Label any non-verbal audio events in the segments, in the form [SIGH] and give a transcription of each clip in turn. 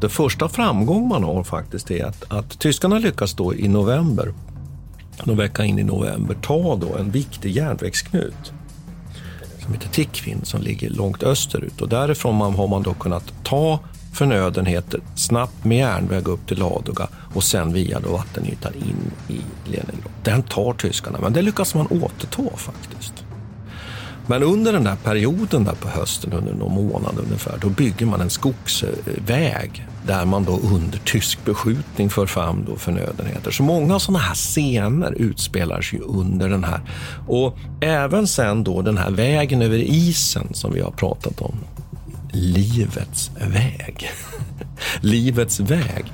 Den första framgång man har faktiskt är att, att tyskarna lyckas då i november, någon vecka in i november, ta då en viktig järnvägsknut som heter Tickvin som ligger långt österut och därifrån har man då kunnat ta förnödenheter snabbt med järnväg upp till Ladoga och sen via då vattenytan in i Leningrad. Den tar tyskarna, men det lyckas man återta faktiskt. Men under den där perioden där på hösten, under någon månad ungefär, då bygger man en skogsväg där man då under tysk beskjutning för fram då förnödenheter. Så många sådana här scener utspelar sig under den här. Och även sen då den här vägen över isen som vi har pratat om. Livets väg. [LAUGHS] Livets väg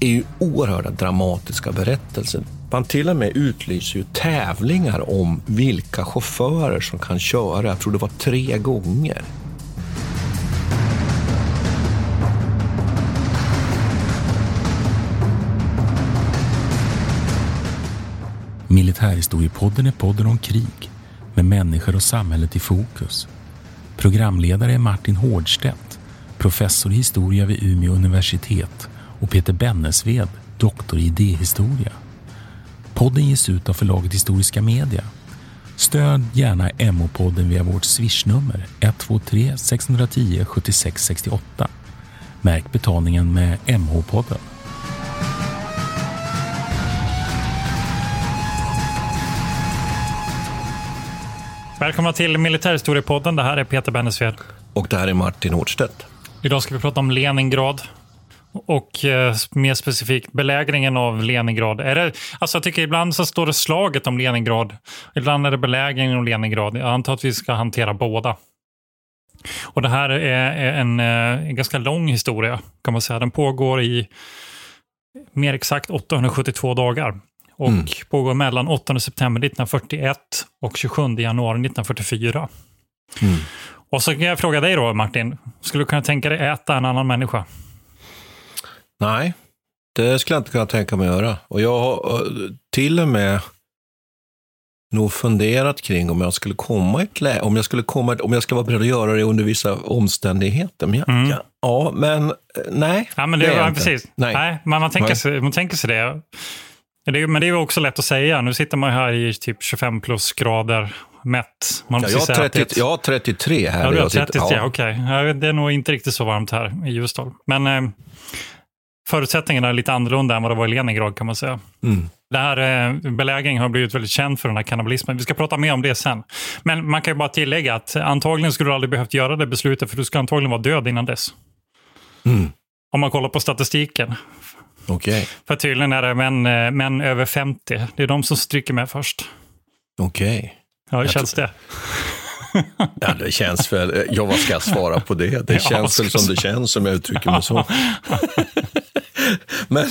är ju oerhörda dramatiska berättelser. Man till och med utlyser ju tävlingar om vilka chaufförer som kan köra. Jag tror det var tre gånger. Militärhistoriepodden är podden om krig med människor och samhället i fokus. Programledare är Martin Hårdstedt, professor i historia vid Umeå universitet och Peter Bennesved, doktor i idéhistoria. Podden ges ut av förlaget Historiska Media. Stöd gärna MH-podden via vårt swishnummer 123 610 76 68. Märk betalningen med MH-podden. Välkomna till Militärhistoriepodden. Det här är Peter Bennesved. Och det här är Martin Hårdstedt. Idag ska vi prata om Leningrad. Och eh, mer specifikt belägringen av Leningrad. Är det, alltså jag tycker ibland så står det slaget om Leningrad. Ibland är det belägringen av Leningrad. Jag antar att vi ska hantera båda. Och det här är en, eh, en ganska lång historia kan man säga. Den pågår i mer exakt 872 dagar och mm. pågår mellan 8 september 1941 och 27 januari 1944. Mm. Och så kan jag fråga dig då, Martin. Skulle du kunna tänka dig äta en annan människa? Nej, det skulle jag inte kunna tänka mig att göra. Och jag har eh, till och med nog funderat kring om jag skulle komma ett läge, om jag skulle komma, om jag ska vara beredd att göra det under vissa omständigheter. Men jag, mm. ja, men eh, nej. Ja, men det, det är precis. Nej. nej. men man tänker, nej. Sig, man tänker sig det. Det men det är också lätt att säga. Nu sitter man här i typ 25 plusgrader mätt. Man ja, jag, har 30, jag har 33 här. Ja, du har 33, ja. okej. Okay. Det är nog inte riktigt så varmt här i Ljusdal. Men eh, förutsättningarna är lite annorlunda än vad det var i Leningrad kan man säga. Mm. Det här eh, belägringen har blivit väldigt känd för den här kannibalismen. Vi ska prata mer om det sen. Men man kan ju bara tillägga att antagligen skulle du aldrig behövt göra det beslutet för du ska antagligen vara död innan dess. Mm. Om man kollar på statistiken. Okay. För tydligen är det män, eh, män över 50. Det är de som stryker med först. Okej. Okay. Ja, hur känns det? [LAUGHS] Ja, det känns väl... Ja, vad ska jag svara på det? Det [LAUGHS] känns väl som det känns om jag uttrycker mig så. [LAUGHS] men,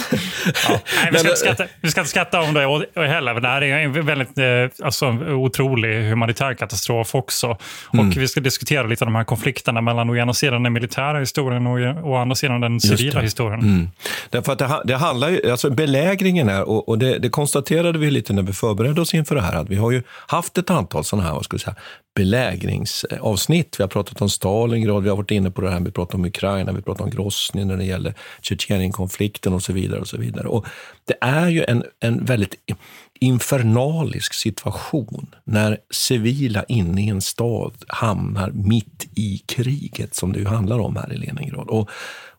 ja. Nej, vi, ska inte skratta, vi ska inte skratta om det heller. Det här är en väldigt eh, alltså, otrolig humanitär katastrof också. Och mm. vi ska diskutera lite av de här konflikterna mellan å ena sidan den militära historien och å andra sidan den civila historien. Mm. Därför att det, det handlar ju, alltså belägringen är, och, och det, det, konstaterade vi lite när vi förberedde oss inför det här, att vi har ju haft ett antal sådana här, vad ska säga, belägringsavsnitt. Vi har pratat om Stalingrad, vi har varit inne på det här, vi pratat om Ukraina, vi pratat om Grosny när det gäller Tjetjenienkonflikten och så vidare. och så vidare. Och det är ju en, en väldigt infernalisk situation när civila inne i en stad hamnar mitt i kriget som det ju handlar om här i Leningrad. Och,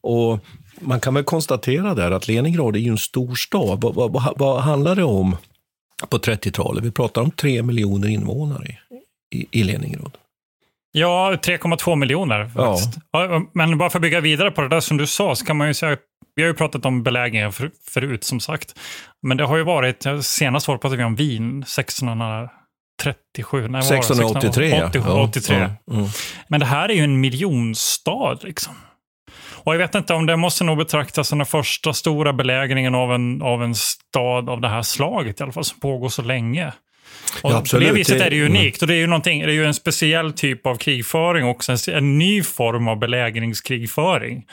och man kan väl konstatera där att Leningrad är ju en stor stad. Vad, vad, vad handlar det om på 30-talet? Vi pratar om tre miljoner invånare i, Leningrad. Ja, 3,2 miljoner. Ja. Men bara för att bygga vidare på det där som du sa, så kan man ju säga vi har ju pratat om belägringen för, förut, som sagt. Men det har ju varit, senast var pratade vi om Wien, 1637. Nej, 1683, 80, 83. Ja. Mm. Men det här är ju en miljonstad. Liksom. Och jag vet inte om det måste nog betraktas som den första stora belägringen av en, av en stad av det här slaget, i alla fall som pågår så länge. Och Ja, på det viset är det ju Mm. unikt. Och det är ju, någonting, det är ju en speciell typ av krigföring också. En, en ny form av belägringskrigföring.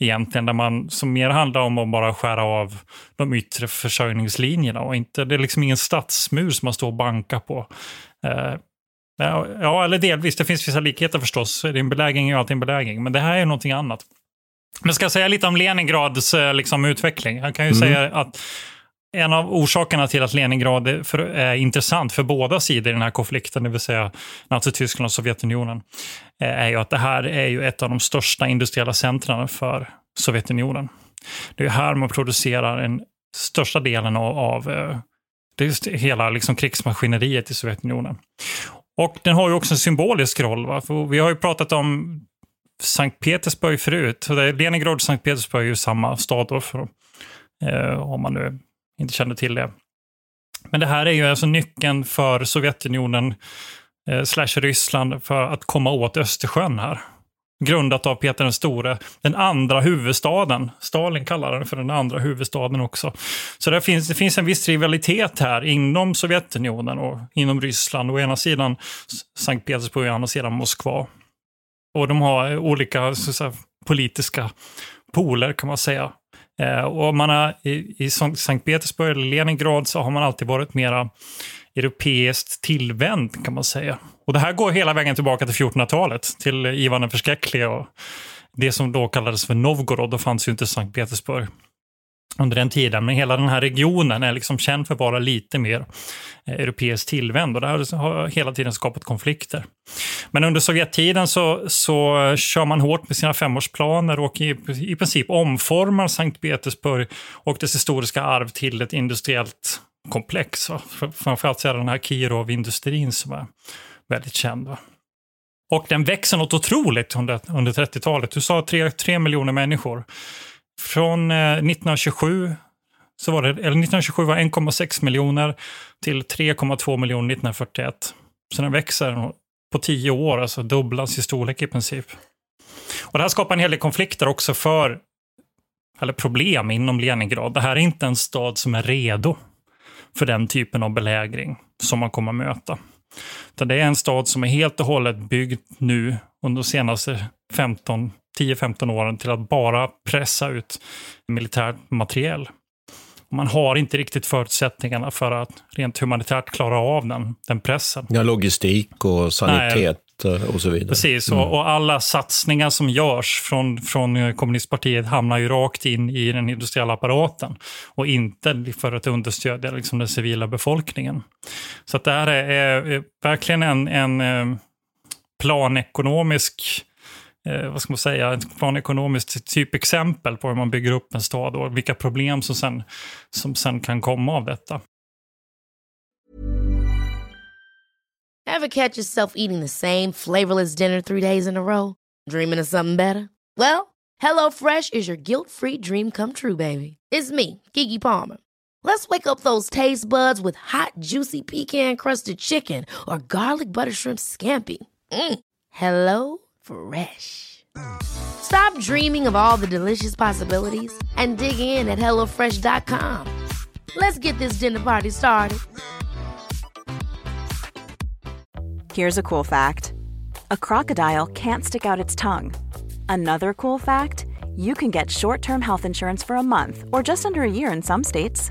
Egentligen, där man, som mer handlar om att bara skära av de yttre försörjningslinjerna. Och inte, det är liksom ingen stadsmur som man står och bankar på. Eh, ja, eller delvis. Det finns vissa likheter förstås. Det är En belägring är alltid en belägring. Men det här är någonting annat. Men ska jag säga lite om Leningrads eh, liksom, utveckling? Jag kan ju säga att en av orsakerna till att Leningrad är, för, är intressant för båda sidor i den här konflikten, det vill säga Nazityskland och Sovjetunionen, eh, är ju att det här är ju ett av de största industriella centren för Sovjetunionen. Det är här man producerar den största delen av, av eh, det är just hela liksom krigsmaskineriet i Sovjetunionen. Och den har ju också en symbolisk roll. Va? För vi har ju pratat om Sankt Petersburg förut. Leningrad och Sankt Petersburg är ju samma stad då, för, eh, om man nu inte känner till det. Men det här är ju alltså nyckeln för Sovjetunionen eh, slash Ryssland för att komma åt Östersjön här. Grundat av Peter den store, den andra huvudstaden. Stalin kallar den för den andra huvudstaden också. Så det finns, det finns en viss rivalitet här inom Sovjetunionen och inom Ryssland. Å ena sidan Sankt Petersburg och å andra sidan Moskva. Och de har olika så att säga, politiska poler kan man säga. Eh, och man har, i, I Sankt Petersburg eller Leningrad så har man alltid varit mera europeiskt tillvänd kan man säga. Och det här går hela vägen tillbaka till 1400-talet, till Ivan den förskräcklige och det som då kallades för Novgorod. Då fanns ju inte Sankt Petersburg under den tiden. Men hela den här regionen är liksom känd för att vara lite mer eh, europeiskt tillvänd och det har hela tiden skapat konflikter. Men under Sovjettiden så, så kör man hårt med sina femårsplaner och i, i princip omformar Sankt Petersburg och dess historiska arv till ett industriellt komplex. Framförallt så är det den här Kirov-industrin som är väldigt känd. Va? Och den växer något otroligt under, under 30-talet. Du sa tre, tre miljoner människor. Från eh, 1927 så var det, eller 1927 var 1,6 miljoner till 3,2 miljoner 1941. Så den växer på tio år, alltså dubblas i storlek i princip. Och det här skapar en hel del konflikter också för, eller problem inom Leningrad. Det här är inte en stad som är redo för den typen av belägring som man kommer möta. Utan det är en stad som är helt och hållet byggd nu under de senaste 15 10-15 åren till att bara pressa ut militär materiel. Man har inte riktigt förutsättningarna för att rent humanitärt klara av den, den pressen. Ja, logistik och sanitet eh, och så vidare. Precis, och, och alla satsningar som görs från, från kommunistpartiet hamnar ju rakt in i den industriella apparaten och inte för att understödja liksom, den civila befolkningen. Så att det här är, är, är verkligen en, en eh, planekonomisk eh, vad ska man säga, ett planekonomiskt typexempel på hur man bygger upp en stad och vilka problem som sen, som sen kan komma av detta. Have catch yourself eating the same flavorless dinner three days in a row? Dreaming of something better? Well, Hello Fresh is your guilt-free dream come true, baby. It's me, Gigi Palmer. Let's wake up those taste buds with hot, juicy pecan-crusted chicken or garlic butter shrimp scampi. Mm. Hello Fresh. Stop dreaming of all the delicious possibilities and dig in at HelloFresh.com. Let's get this dinner party started. Here's a cool fact a crocodile can't stick out its tongue. Another cool fact you can get short term health insurance for a month or just under a year in some states.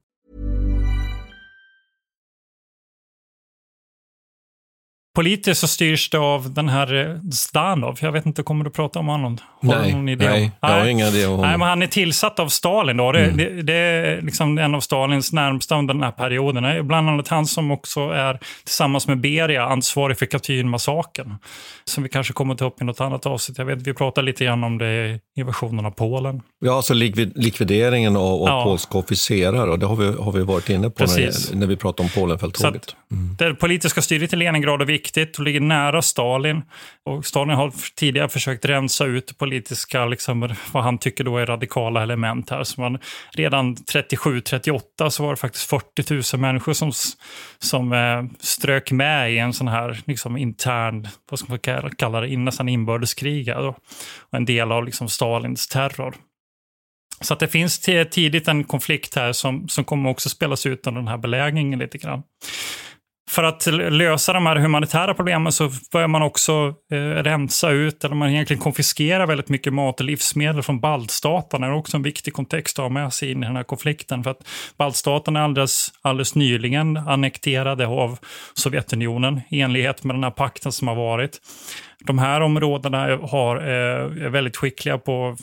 Politiskt så styrs det av den här eh, Stanov. Jag vet inte, kommer du prata om honom? Har Nej, någon idé nej, jag har ingen idé om honom. Nej, men han är tillsatt av Stalin. Då. Det, Mm. det, det är liksom en av Stalins närmsta under den här perioden. Det är bland annat han som också är tillsammans med Beria ansvarig för Katynmassakern. Som vi kanske kommer ta upp i något annat avsnitt. Jag vet, vi pratade lite grann om det i invasionen av Polen. Ja, alltså likvid, likvideringen av, av Ja. polska officerare, och det har vi, har vi varit inne på när, när vi pratar om Polenfälttåget. att Det politiska styret i Leningrad är viktigt och ligger nära Stalin. Och Stalin har tidigare försökt rensa ut politiska, liksom, vad han tycker då är radikala element här. Så man, redan 37-38 så var det faktiskt 40 000 människor som, som eh, strök med i en sån här liksom, intern, vad ska man kalla- det, nästan inbördeskrig. här Och en del av liksom, Stalins terror. Så att det finns tidigt en konflikt här som, som kommer också spelas ut under den här belägringen lite grann. För att lösa de här humanitära problemen så börjar man också eh, rensa ut, eller man egentligen konfiskerar väldigt mycket mat och livsmedel från baltstaterna. Det är också en viktig kontext att ha med sig in i den här konflikten. För att baltstaterna är alldeles, alldeles nyligen annekterade av Sovjetunionen i enlighet med den här pakten som har varit. De här områdena har, eh, är väldigt skickliga på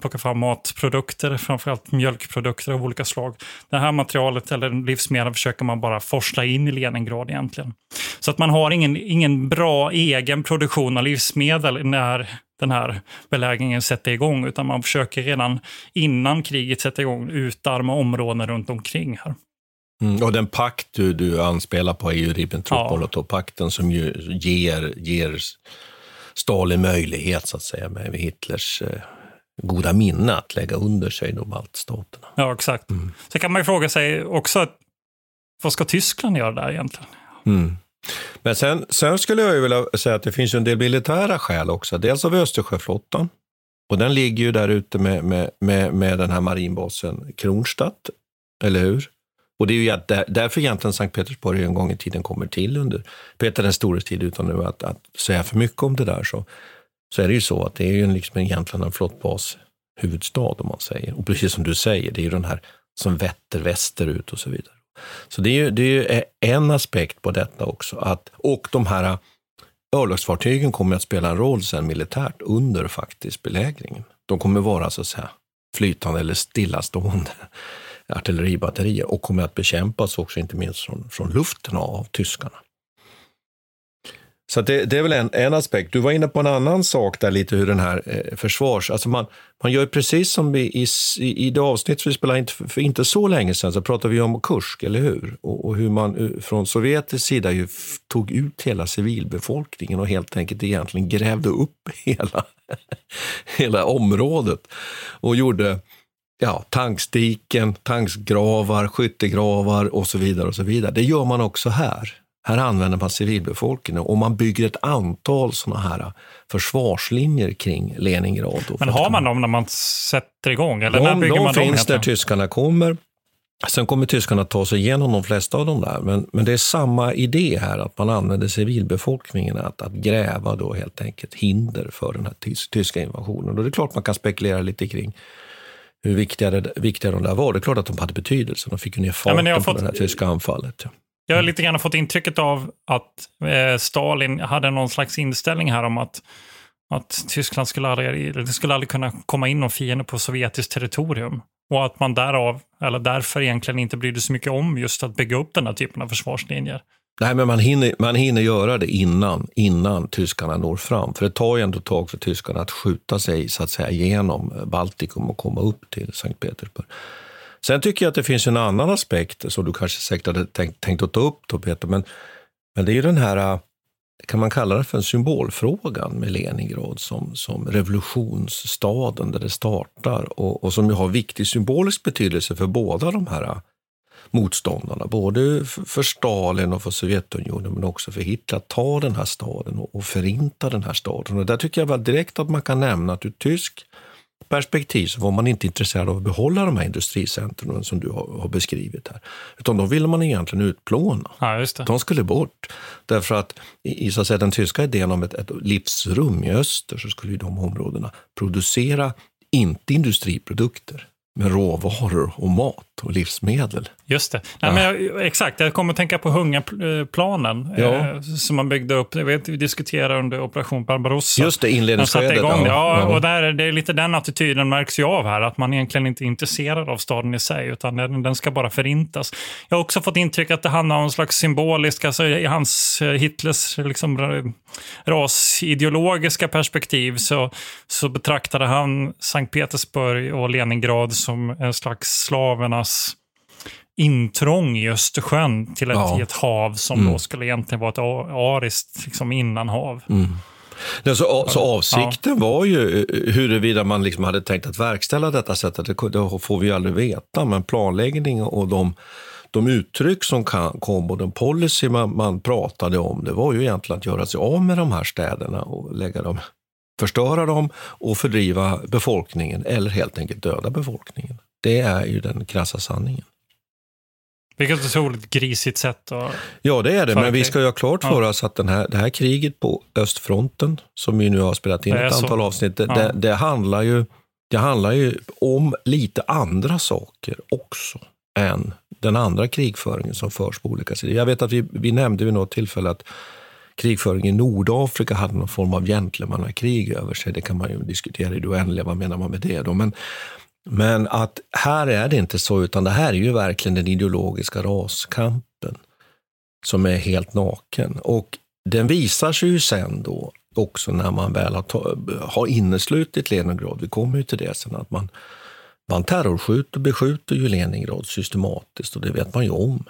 plocka fram matprodukter, framförallt mjölkprodukter av olika slag. Det här materialet, eller livsmedel, försöker man bara forsla in i Leningrad egentligen. Så att man har ingen, ingen bra egen produktion av livsmedel när den här belägringen sätter igång, utan man försöker redan innan kriget sätter igång utarma områden runt omkring här. Mm, och den pakt du, du anspelar på är ju Ribbentrop-Molotov-pakten som ju ger, ger Stalin möjlighet, så att säga, med Hitlers eh, goda minne att lägga under sig då baltstaterna. Ja, exakt. Sen kan man ju fråga sig också, att, vad ska Tyskland göra där egentligen? Mm. Men sen, sen skulle jag ju vilja säga att det finns en del militära skäl också. Dels vi Östersjöflottan. Och den ligger ju där ute med, med, med, med den här marinbasen Kronstadt, eller hur? Och det är ju där, därför egentligen Sankt Petersburg en gång i tiden kommer till under Peter den stores tid, utan nu att, att säga för mycket om det där så, så är det ju så att det är ju liksom egentligen en flottbas huvudstad om man säger. Och precis som du säger, det är ju den här som vetter västerut och så vidare. Så det är ju, det är ju en aspekt på detta också. Att, och de här örlogsfartygen kommer att spela en roll sen militärt under faktiskt belägringen. De kommer vara så att säga flytande eller stillastående [LAUGHS] artilleribatterier och kommer att bekämpas också inte minst från, från luften av tyskarna. Så det, det är väl en, en aspekt. Du var inne på en annan sak där lite hur den här eh, försvars... Alltså man, man gör precis som i, i, i det avsnitt vi spelade in för, inte så länge sedan så pratade vi om Kursk, eller hur? Och, och hur man eh, från sovjetisk sida ju tog ut hela civilbefolkningen och helt enkelt egentligen grävde upp [LAUGHS] hela, hela området och gjorde ja, tankstiken, tanksgravar, skyttegravar och så vidare. och så vidare. Det gör man också här. Här använder man civilbefolkningen och man bygger ett antal såna här försvarslinjer kring Leningrad. Men har man dem när man sätter igång? Eller när de, bygger de man dem finns där egentligen? tyskarna kommer. Sen kommer tyskarna ta sig igenom de flesta av dem där. Men, men det är samma idé här, att man använder civilbefolkningen att, att gräva då helt enkelt hinder för den här tys, tyska invasionen. Och det är klart man kan spekulera lite kring hur viktiga, det, viktiga de där var. Det är klart att de hade betydelse. De fick ju ner farten har på fått- det här tyska anfallet. Jag har lite grann fått intrycket av att eh, Stalin hade någon slags inställning här om att, att Tyskland skulle aldrig, det skulle aldrig kunna komma in någon fiende på sovjetiskt territorium. Och att man därav, eller därför egentligen inte brydde sig mycket om just att bygga upp den här typen av försvarslinjer. Nej, men man hinner, man hinner göra det innan, innan tyskarna når fram. För det tar ju ändå ett tag för tyskarna att skjuta sig så att säga, genom Baltikum och komma upp till Sankt Petersburg. Sen tycker jag att det finns en annan aspekt som du kanske säkert hade tänkt, tänkt att ta upp då, Peter. Men, men det är ju den här, kan man kalla det för en symbolfrågan med Leningrad som, som revolutionsstaden där det startar och, och som ju har viktig symbolisk betydelse för båda de här motståndarna, både för Stalin och för Sovjetunionen, men också för Hitler, att ta den här staden och, och förinta den här staden. Och där tycker jag väl direkt att man kan nämna att ur tysk perspektiv så var man inte intresserad av att behålla de här industricentren som du har, beskrivit här. Utan de ville man egentligen utplåna. Ja. De skulle bort. Därför att i, så att säga, den tyska idén om ett, ett livsrum i öster så skulle de områdena producera inte industriprodukter med råvaror och mat och livsmedel. Just det. Nej, men jag, exakt, jag kommer att tänka på hungerplanen Ja. eh, som man byggde upp. Jag vet, vi diskuterade under Operation Barbarossa. Just det, inledningsskedet. Ja, ja. och där, är det är lite den attityden märks ju av här. Att man egentligen inte är intresserad av staden i sig, utan den, den ska bara förintas. Jag har också fått intryck att det handlar om en slags symbolisk, alltså i hans, eh, Hitlers liksom, ra- rasideologiska perspektiv så, så betraktade han Sankt Petersburg och Leningrad som en slags slavernas intrång i Östersjön till ett, Ja. ett hav som Mm. då skulle egentligen vara ett ariskt liksom innanhav. Nej, så, så avsikten var ju eh, huruvida man liksom hade tänkt att verkställa detta sättet, det, det får vi ju aldrig veta, men planläggning och de, de uttryck som kan, kom och den policy man, man pratade om, det var ju egentligen att göra sig av med de här städerna och lägga dem, förstöra dem och fördriva befolkningen eller helt enkelt döda befolkningen. Det är ju den krassa sanningen. Vilket otroligt grisigt sätt att... Ja, det är det, men vi ska ju ha klart för oss att den här, det här kriget på östfronten, som vi nu har spelat in ett så. antal avsnitt, det, Ja. det, det, handlar ju, det handlar ju om lite andra saker också än den andra krigföringen som förs på olika sidor. Jag vet att vi, vi nämnde vid något tillfälle att krigföring i Nordafrika hade någon form av gentlemannakrig över sig. Det kan man ju diskutera i det oändliga, vad menar man med det då? Men, men att här är det inte så, utan det här är ju verkligen den ideologiska raskampen som är helt naken. Och den visar sig ju sen då också när man väl har, ta, har inneslutit Leningrad, vi kommer ju till det sen, att man, man terrorskjuter, och beskjuter ju Leningrad systematiskt och det vet man ju om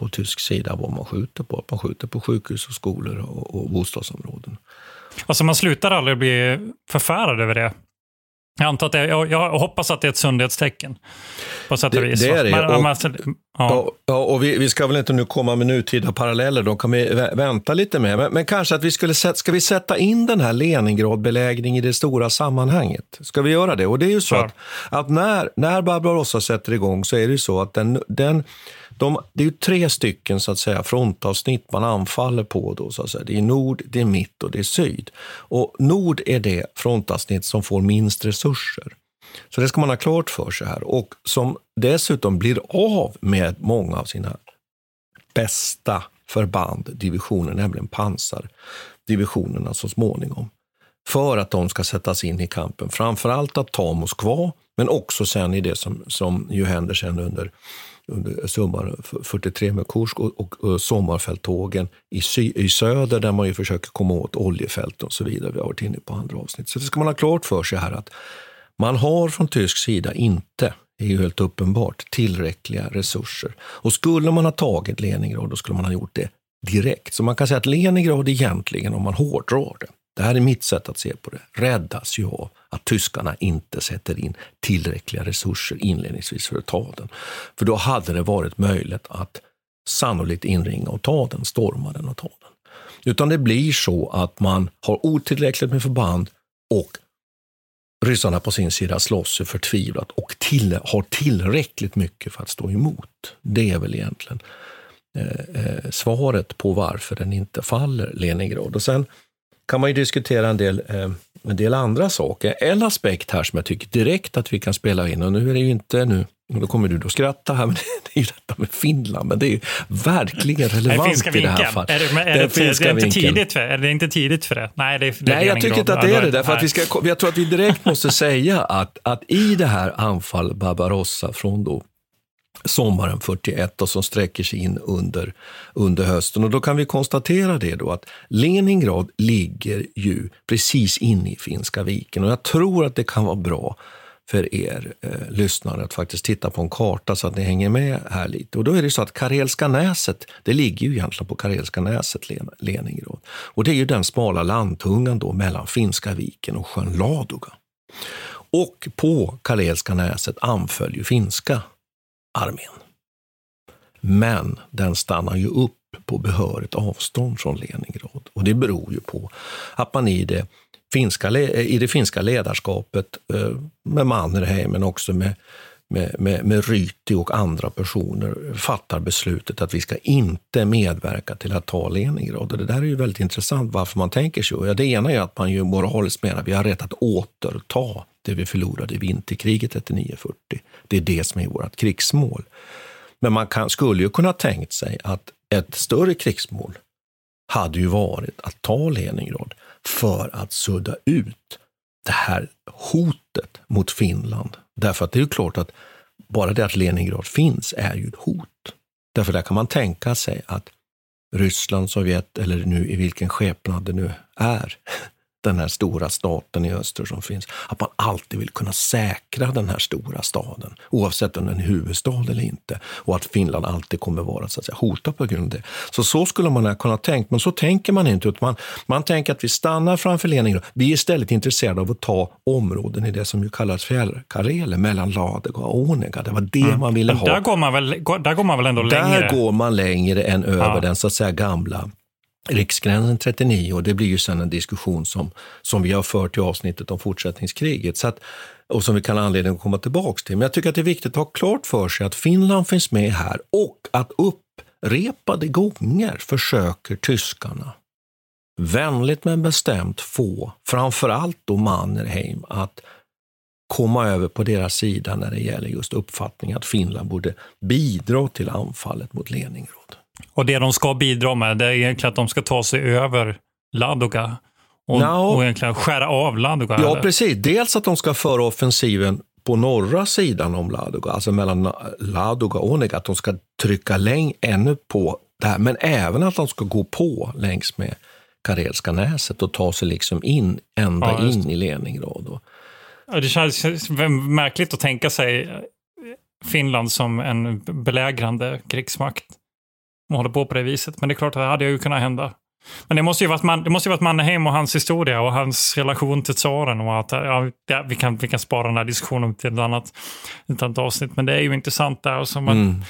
på tysk sida vad man skjuter på. Man skjuter på sjukhus och skolor och, och bostadsområden. Alltså man slutar aldrig bli förfärad över det. Jag, antar att det, jag, jag hoppas att det är ett sundhetstecken. På sätt och Det- vis. det är det, Men, och- men, alltså, ja. Ja, ja, och vi, vi ska väl inte nu komma med nutida paralleller, de kan vi vä- vänta lite med. Men, men kanske att vi skulle sätta, ska vi sätta in den här Leningrad-belägring i det stora sammanhanget? Ska vi göra det? Och det är ju så Klar. att, att när, när Barbarossa sätter igång så är det ju så att den, den, de, det är ju tre stycken så att säga frontavsnitt man anfaller på. Då, så att säga. Det är nord, det är mitt och det är syd. Och nord är det frontavsnitt som får minst resurser. Så det ska man ha klart för sig här. Och som dessutom blir av med många av sina bästa förband, divisioner, nämligen pansardivisionerna så småningom. För att de ska sättas in i kampen. Framförallt att ta Moskva, men också sen i det som, som ju händer sen under, under sommar 43 med Kursk och, och, och sommarfälttågen i, sy, i söder där man ju försöker komma åt oljefält och så vidare. Vi har varit inne på andra avsnitt. Så det ska man ha klart för sig här att man har från tysk sida inte, det är ju helt uppenbart, tillräckliga resurser. Och skulle man ha tagit Leningrad, då skulle man ha gjort det direkt. Så man kan säga att Leningrad egentligen, om man hårdrar det, det här är mitt sätt att se på det, räddas ju av att tyskarna inte sätter in tillräckliga resurser inledningsvis för att ta den. För då hade det varit möjligt att sannolikt inringa och ta den, storma den och ta den. Utan det blir så att man har otillräckligt med förband och ryssarna på sin sida slåss ju förtvivlat och till, har tillräckligt mycket för att stå emot. Det är väl egentligen eh, eh, svaret på varför den inte faller, Leningrad. Och sen kan man ju diskutera en del, eh, en del andra saker. En aspekt här som jag tycker direkt att vi kan spela in, och nu är det ju inte nu, då kommer du då skratta här, [LAUGHS] men det är ju detta med Finland, men det är ju verkligen relevant i det här fallet. Är det, Den finska det, är inte tidigt för, är det inte tidigt för det? Nej, det, det Nej, jag tycker inte att det är det. Därför att vi ska, jag tror att vi direkt måste säga att, att i det här anfall Barbarossa från då sommaren 41 och som sträcker sig in under, under hösten. Och då kan vi konstatera det då att Leningrad ligger ju precis inne i Finska viken och jag tror att det kan vara bra för er eh, lyssnare att faktiskt titta på en karta så att ni hänger med här lite. Och då är det så att Karelska näset, det ligger ju egentligen på Karelska näset, Leningrad. Och det är ju den smala landtungan då mellan Finska viken och sjön Ladoga. Och på Karelska näset anföll ju finska armén. Men den stannar ju upp på behörigt avstånd från Leningrad. Och det beror ju på att man i det finska, i det finska ledarskapet eh, med Mannerheim men också med, med, med, med Ryti och andra personer fattar beslutet att vi ska inte medverka till att ta Leningrad. Och det där är ju väldigt intressant varför man tänker så. Ja, det ena är att man ju moraliskt menar att vi har rätt att återta det vi förlorade i vinterkriget 39-40. Det är det som är vårt krigsmål. Men man kan, skulle ju kunna tänkt sig att ett större krigsmål hade ju varit att ta Leningrad för att sudda ut det här hotet mot Finland. Därför att det är ju klart att bara det att Leningrad finns är ju ett hot. Därför där kan man tänka sig att Ryssland, Sovjet eller nu i vilken skepnad det nu är, den här stora staten i öster som finns, att man alltid vill kunna säkra den här stora staden, oavsett om den är huvudstad eller inte, och att Finland alltid kommer vara så att säga, hotat på grund av det. Så så skulle man kunna tänka, men så tänker man inte, utan man, man tänker att vi stannar framför Leningrad. Vi är istället intresserade av att ta områden i det som ju kallas fjällkarelen, mellan Ladoga och Onega. Det var det mm. man ville ha. Där går man väl, där går man väl ändå längre? Där går man längre än över ja. den så att säga gamla riksgränsen 39 och det blir ju sen en diskussion som, som vi har fört i avsnittet om fortsättningskriget. Så att, och som vi kan ha anledning att komma tillbaka till. Men jag tycker att det är viktigt att ha klart för sig att Finland finns med här och att upprepade gånger försöker tyskarna vänligt men bestämt få framförallt då Mannerheim att komma över på deras sida när det gäller just uppfattningen att Finland borde bidra till anfallet mot Leningrad. Och det de ska bidra med det är egentligen att de ska ta sig över Ladoga och, no. och egentligen skära av Ladoga. Ja, eller? precis. Dels att de ska föra offensiven på norra sidan om Ladoga, alltså mellan Ladoga och Onega, att de ska trycka läng ännu på det här, men även att de ska gå på längs med Karelska näset och ta sig liksom in, ända ja, in i Leningrad. Ja, det känns märkligt att tänka sig Finland som en belägrande krigsmakt och håller på på det viset. Men det är klart att det hade ju kunnat hända. Men det måste ju varit, man, det måste ju varit Mannerheim och hans historia och hans relation till tsaren. Och att, ja, vi, kan, vi kan spara den här diskussionen till ett annat, ett annat avsnitt. Men det är ju intressant där. Så man, mm.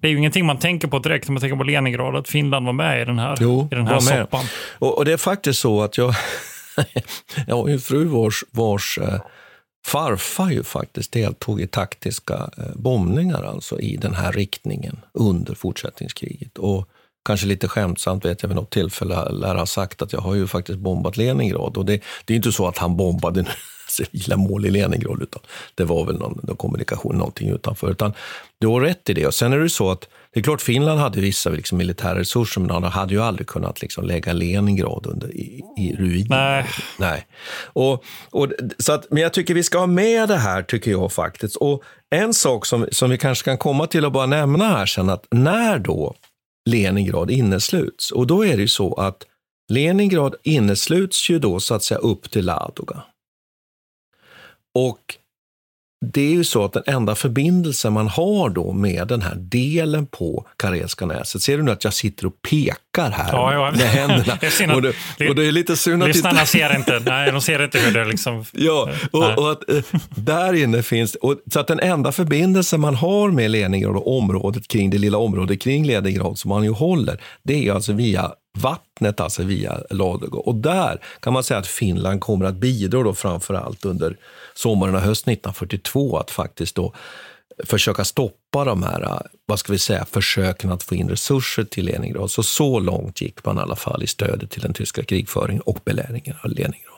Det är ju ingenting man tänker på direkt när man tänker på Leningrad, att Finland var med i den här, jo, i den här soppan. Och, och, det är faktiskt så att jag, [LAUGHS] jag har en fru vars, vars eh, farfar ju faktiskt deltog i taktiska eh, bombningar alltså i den här riktningen under fortsättningskriget. Och kanske lite skämtsamt vet jag vid något tillfälle lär ha sagt att jag har ju faktiskt bombat Leningrad. Och det, det är inte så att han bombade civila mål i Leningrad, utan det var väl någon, någon kommunikation, någonting utanför. Utan du har rätt i det. Och sen är det så att det är klart Finland hade vissa liksom, militära resurser, men de hade ju aldrig kunnat liksom, lägga Leningrad under, i, i ruiner. Nej. Nej. Och, och, så att, men jag tycker vi ska ha med det här, tycker jag faktiskt. Och en sak som, som vi kanske kan komma till att bara nämna här sen, att när då Leningrad innesluts, och då är det ju så att Leningrad innesluts ju då så att säga upp till Ladoga. Och det är ju så att den enda förbindelse man har då med den här delen på Karelska näset, ser du nu att jag sitter och pekar här ja, ja. med händerna? [LAUGHS] och, det, och det är lite synd att Lyssnarna ser inte, nej de ser inte hur det liksom... Ja, och, och att eh, där inne finns, och, så att den enda förbindelse man har med Leningrad och området kring, det lilla området kring Leningrad som man ju håller, det är alltså via vattnet, alltså via Ladoga. Och där kan man säga att Finland kommer att bidra då framför allt under sommaren och hösten 1942 att faktiskt då försöka stoppa de här, vad ska vi säga, försöken att få in resurser till Leningrad. Så så långt gick man i alla fall i stödet till den tyska krigföringen och belägringen av Leningrad.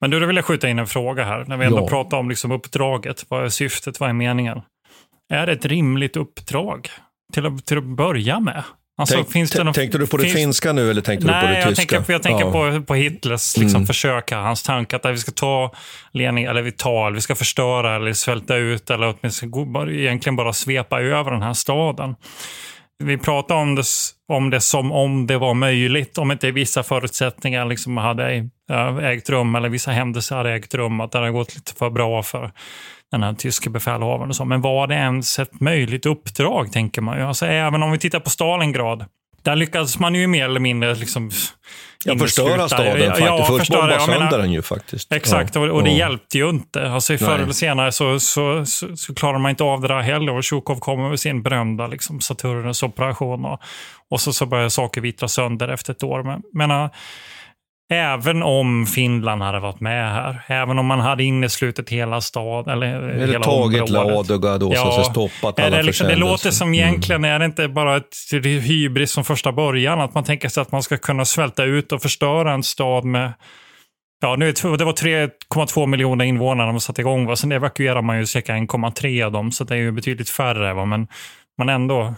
Men du, då vill jag skjuta in en fråga här. När vi ändå Ja. pratar om liksom uppdraget, vad är syftet, vad är meningen? Är det ett rimligt uppdrag till att, till att börja med? Alltså, Tänk, finns det någon, tänkte du på det finns- finska nu eller tänkte du på det Nej, jag tyska? tänker, jag tänker Ja. på, på Hitlers liksom, Mm. försök, hans tanke att vi ska ta Lenin, eller vi tar, eller vi ska förstöra eller svälta ut eller åtminstone egentligen bara svepa över den här staden. Vi pratar om det, om det som om det var möjligt, om inte vissa förutsättningar liksom hade eh, ägt rum eller vissa händelser hade ägt rum, att det hade gått lite för bra för den här tyske befälhavaren och så. Men var det ens ett möjligt uppdrag, tänker man ju. Alltså, även om vi tittar på Stalingrad, där lyckades man ju mer eller mindre liksom Ja, förstöra staden faktiskt. Ja, Först förstöra, bomba jag menar- sönder den ju faktiskt. Exakt, Ja. och, och det Ja. hjälpte ju inte. Alltså, förr eller senare så, så, så, så klarar man inte av det där heller. Och Tjukov kommer med sin berömda liksom, Saturnus operation. Och, och så, så börjar saker vittra sönder efter ett år. Men, men äh, även om Finland hade varit med här, även om man hade inneslutit hela staden, eller Eller hela tagit området. Ladoga då, så att det stoppat alla det, liksom, det låter som Mm. egentligen, är det inte bara ett hybris från första början? Att man tänker sig att man ska kunna svälta ut och förstöra en stad med Ja, nu det var 3,2 miljoner invånare när man satte igång. Va? Sen evakuerar man ju cirka 1,3 av dem, så det är ju betydligt färre. Va? Men, men ändå.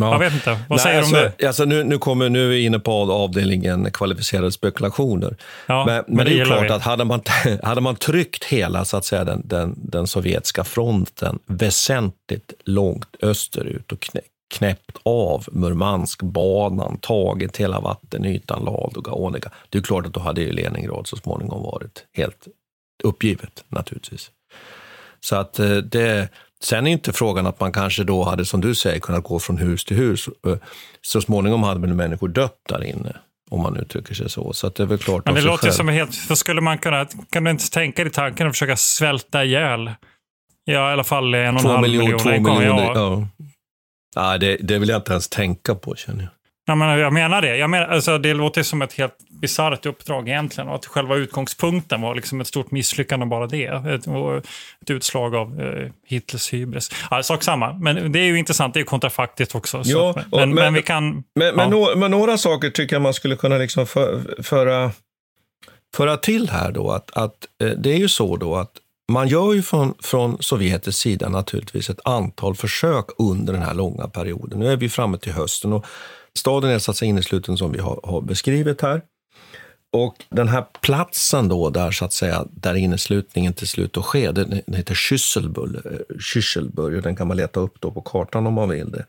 Ja. Jag vet inte. Vad Nej, säger alltså, du om det? Alltså nu, nu, kommer, nu är vi inne på avdelningen kvalificerade spekulationer. Ja, men, men, det är ju gillar klart vi. att hade man, [LAUGHS] hade man tryckt hela så att säga, den, den, den sovjetiska fronten väsentligt långt österut och knä, knäppt av Murmanskbanan, tagit hela vattenytan, Ladoga, Onega. Det är klart att då hade ju Leningrad så småningom varit helt uppgivet naturligtvis. Så att eh, det, sen är inte frågan att man kanske då hade, som du säger, kunnat gå från hus till hus. Eh, Så småningom hade väl människor dött där inne, om man uttrycker sig så. Så att det är väl klart Men det låter själv. som helt... För skulle man kunna... Kan du inte tänka dig tanken att försöka svälta ihjäl? Ja, i alla fall en och en halv miljoner, miljon. två miljoner, ja. ja. Nej, det, det vill jag inte ens tänka på, känner jag. Ja, men jag menar det. Jag menar, alltså, det låter som ett helt bisarrt uppdrag egentligen. Och att själva utgångspunkten var liksom ett stort misslyckande bara det. Ett, ett utslag av eh, Hitlers hybris. Ja, sak samma. Men det är ju intressant. Det är kontrafaktiskt också. Så, Ja, men, men, men- vi kan... Men, ja. nå- men några saker tycker jag man skulle kunna liksom för, föra, föra till här då. Att, att eh, det är ju så då att man gör ju från, från sovjetisk sida naturligtvis ett antal försök under den här långa perioden. Nu är vi framme till hösten och staden är så att säga innesluten som vi har, har beskrivit här. Och den här platsen då, där så att säga, där inneslutningen till slut då sker, den, den heter Schüsselburg, eh, och den kan man leta upp då på kartan om man vill det.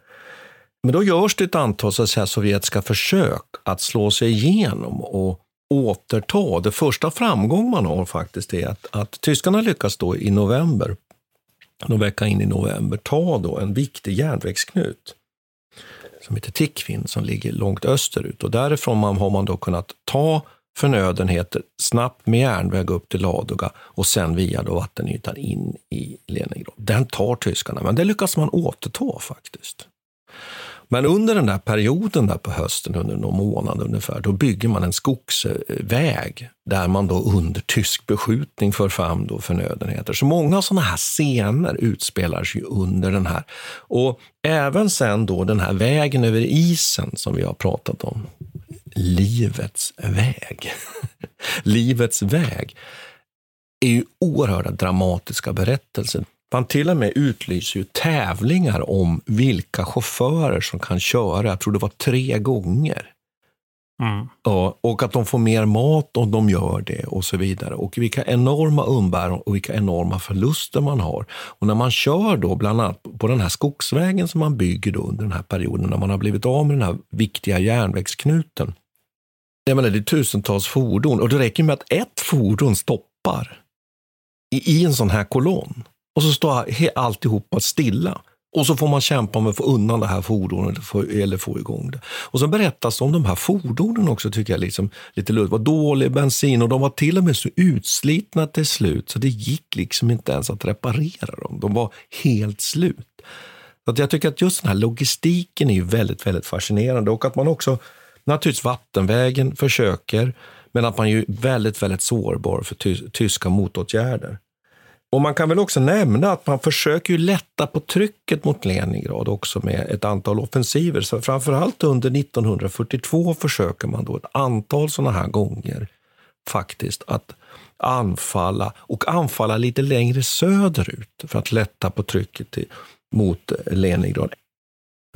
Men då görs det ett antal så att säga, sovjetiska försök att slå sig igenom och återta. Det första framgång man har faktiskt är att, att tyskarna lyckas då i november, någon vecka in i november, ta då en viktig järnvägsknut som heter Tikvin, som ligger långt österut. Och därifrån man, har man då kunnat ta förnödenheter snabbt med järnväg upp till Ladoga och sen via då vattenytan in i Leningrad. Den tar tyskarna, men det lyckas man återta faktiskt. Men under den där perioden där på hösten, under någon månad ungefär, då bygger man en skogsväg där man då under tysk beskjutning för fram då förnödenheter. Så många sådana här scener utspelar sig under den här. Och även sen då den här vägen över isen som vi har pratat om. Livets väg. [LAUGHS] Livets väg är ju oerhörda dramatiska berättelser. Man till och med utlyser ju tävlingar om vilka chaufförer som kan köra. Jag tror det var tre gånger. Mm. Ja, och att de får mer mat om de gör det och så vidare. Och vilka enorma umbäranden och vilka enorma förluster man har. Och när man kör då bland annat på den här skogsvägen som man bygger då under den här perioden när man har blivit av med den här viktiga järnvägsknuten. Jag menar, det är tusentals fordon och det räcker med att ett fordon stoppar i, i en sån här kolonn och så står alltihopa stilla. Och så får man kämpa med att få undan det här fordonet eller få igång det. Och så berättas om de här fordonen också, tycker jag, liksom, lite luddigt. var dålig bensin och de var till och med så utslitna till slut så det gick liksom inte ens att reparera dem. De var helt slut. Så jag tycker att just den här logistiken är väldigt, väldigt fascinerande och att man också, naturligtvis vattenvägen försöker, men att man är väldigt, väldigt sårbar för ty tyska motåtgärder. Och man kan väl också nämna att man försöker ju lätta på trycket mot Leningrad också med ett antal offensiver. Så framförallt under 1942 försöker man då ett antal sådana här gånger faktiskt att anfalla och anfalla lite längre söderut för att lätta på trycket till, mot Leningrad.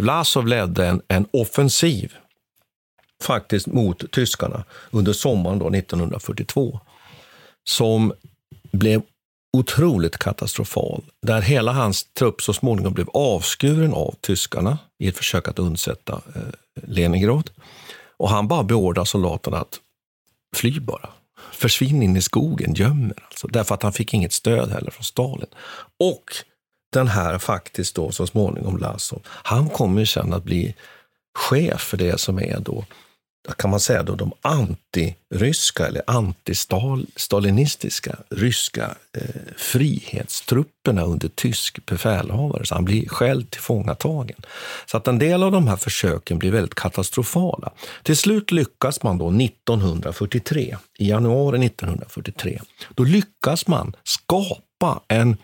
Vlasov ledde en, en offensiv faktiskt mot tyskarna under sommaren då 1942 som blev otroligt katastrofal, där hela hans trupp så småningom blev avskuren av tyskarna i ett försök att undsätta eh, Leningrad. Och han bara beordrar soldaterna att fly bara. Försvinn in i skogen, göm er. Alltså, därför att han fick inget stöd heller från Stalin. Och den här faktiskt då så småningom Lasov, han kommer sen att bli chef för det som är då kan man säga då, de antiryska eller antistalinistiska ryska eh, frihetstrupperna under tysk befälhavare. Så han blir själv tillfångatagen. Så att en del av de här försöken blir väldigt katastrofala. Till slut lyckas man då 1943, i januari 1943, då lyckas man skapa en,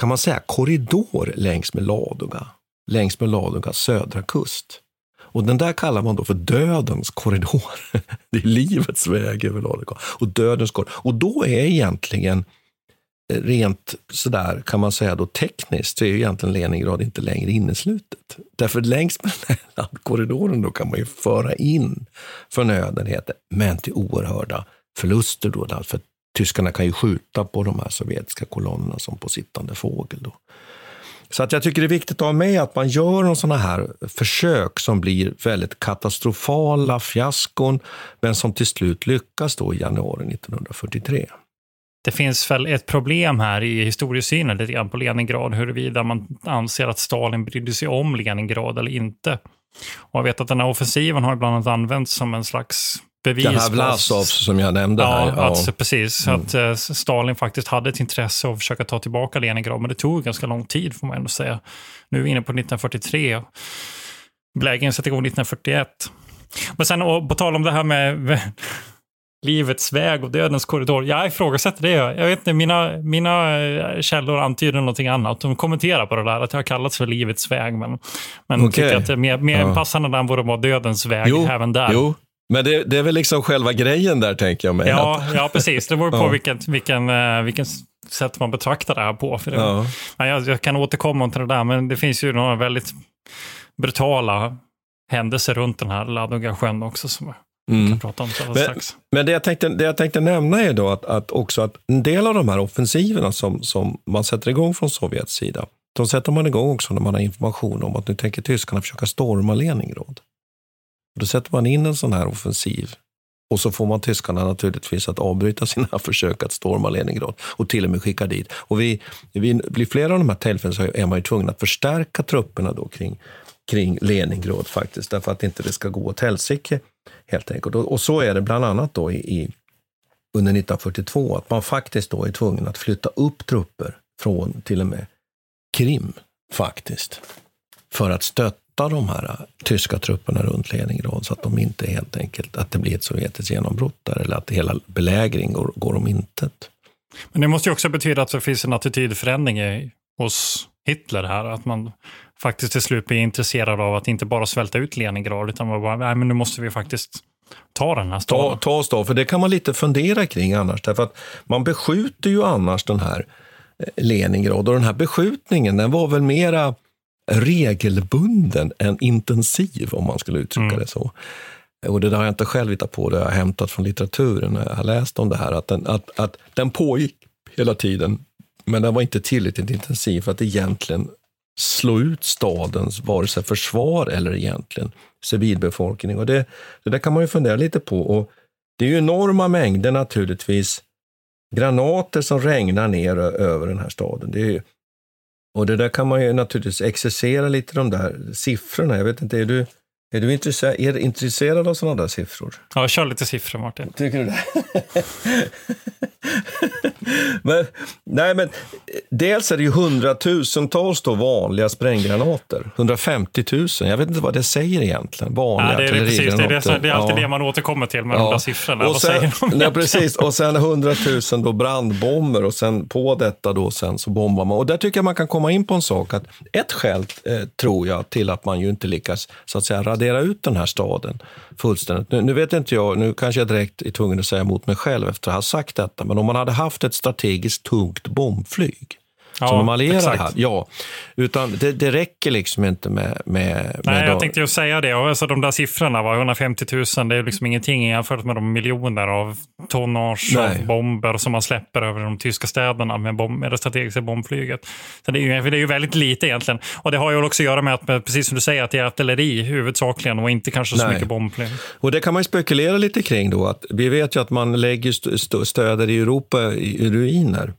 kan man säga, korridor längs med Ladoga, längs med Ladogas södra kust och den där kallar man då för dödens korridor. [LAUGHS] Det är livets väg över Ladoga. Och dödens korridor. Och då är egentligen eh, rent sådär kan man säga då tekniskt så är ju egentligen Leningrad inte längre inneslutet. Därför längs med den här landkorridoren då kan man ju föra in förnödenheter, men till oerhörda förluster då. För tyskarna kan ju skjuta på de här sovjetiska kolonnerna som på sittande fågel. Då. Så att jag tycker det är viktigt att ha med att man gör sådana här försök som blir väldigt katastrofala fiaskon, men som till slut lyckas då i januari 1943. Det finns väl ett problem här i historiesynen lite grann på Leningrad, huruvida man anser att Stalin brydde sig om Leningrad eller inte. Och jag vet att den här offensiven har bland annat använts som en slags bevis. Den här Vlasov som jag nämnde ja, här. Ja, att, precis. Mm. Att uh, Stalin faktiskt hade ett intresse av att försöka ta tillbaka Leningrad, men det tog ganska lång tid får man ändå säga. Nu är vi inne på 1943. Belägringen sätter igång 1941. Men sen på tal om det här med livets väg och dödens korridor. Jag ifrågasätter det. Jag vet inte, mina, mina eh, källor antyder någonting annat. De kommenterar på det där, att det har kallats för livets väg. Men, men okay. tycker att det är mer, mer ja. passande namn borde vara dödens väg jo, även där. Jo, men det, det, är väl liksom själva grejen där, tänker jag mig. Ja, att... ja precis. Det beror på [LAUGHS] ja. vilken, vilken, vilken sätt man betraktar det här på. För det, ja. jag, jag, kan återkomma till det där, men det finns ju några väldigt brutala händelser runt den här Ladoga sjön också som mm. kan prata om men, strax. Men det jag, tänkte, det jag tänkte nämna är då att, att också att en del av de här offensiverna som, som man sätter igång från Sovjets sida, de sätter man igång också när man har information om att nu tänker tyskarna försöka storma Leningrad. Då sätter man in en sån här offensiv och så får man tyskarna naturligtvis att avbryta [LAUGHS] sina försök att storma Leningrad och till och med skicka dit. Och vid, vid flera av de här tillfällena så är man ju tvungen att förstärka trupperna då kring, kring Leningrad faktiskt, därför att inte det ska gå åt helsike helt enkelt. Och, och, så är det bland annat då i, i, under 1942, att man faktiskt då är tvungen att flytta upp trupper från till och med Krim faktiskt, för att stötta de här äh, tyska trupperna runt Leningrad så att de inte helt enkelt, att det blir ett sovjetiskt genombrott där eller att hela belägring går, går om intet. Men det måste ju också betyda att det finns en attitydförändring i, hos Hitler här, att man faktiskt till slut blir intresserad av att inte bara svälta ut Leningrad, utan man bara, nej men nu måste vi faktiskt ta den här staden. Ta, ta oss då, för det kan man lite fundera kring annars, därför att man beskjuter ju annars den här eh, Leningrad och den här beskjutningen, den var väl mera regelbunden än intensiv, om man skulle uttrycka mm. det så. och det har jag inte själv hittat på, det har jag hämtat från litteraturen när jag har läst om det här, att den, att, att den pågick hela tiden, men den var inte tillräckligt intensiv för att egentligen slå ut stadens vare sig försvar eller egentligen civilbefolkning. Och det, det där kan man ju fundera lite på. Och det är ju enorma mängder naturligtvis granater som regnar ner över den här staden. Det är, och det där kan man ju naturligtvis exercera lite, de där siffrorna. Jag vet inte, är du, är du intresserad, är du intresserad av sådana där siffror? Ja, kör lite siffror, Martin. Tycker du det? men, nej, men dels är det ju hundratusentals då vanliga spränggranater. 150 000. Jag vet inte vad det säger egentligen. Vanliga ja, det, är det, precis, det, är det, det är alltid ja. det man återkommer till med ja. de där siffrorna. Och sen, [LAUGHS] nej, precis. Och sen 100 000 då brandbomber och sen på detta då sen så bombar man. Och där tycker jag man kan komma in på en sak. att Ett skäl eh, tror jag till att man ju inte lyckas så att säga radera ut den här staden fullständigt. Nu, nu vet inte jag, nu kanske jag direkt är tvungen att säga emot mig själv efter att ha sagt detta, men om man hade haft ett strategiskt tungt bombflyg Ja, som de allierade exakt. hade. Ja, utan det, det räcker liksom inte med... med, Nej, med jag då- tänkte ju säga det. Alltså, de där siffrorna, var 150 000, det är liksom ingenting jämfört med de miljoner av tonnage av bomber som man släpper över de tyska städerna med, bomb, med det strategiska bombflyget. Så det är, ju, det är ju väldigt lite egentligen. Och det har ju också att göra med att, precis som du säger, att det är artilleri huvudsakligen och inte kanske så Nej. mycket bombflyg. Och det kan man ju spekulera lite kring då. Att vi vet ju att man lägger st- st- stöder i Europa i ruiner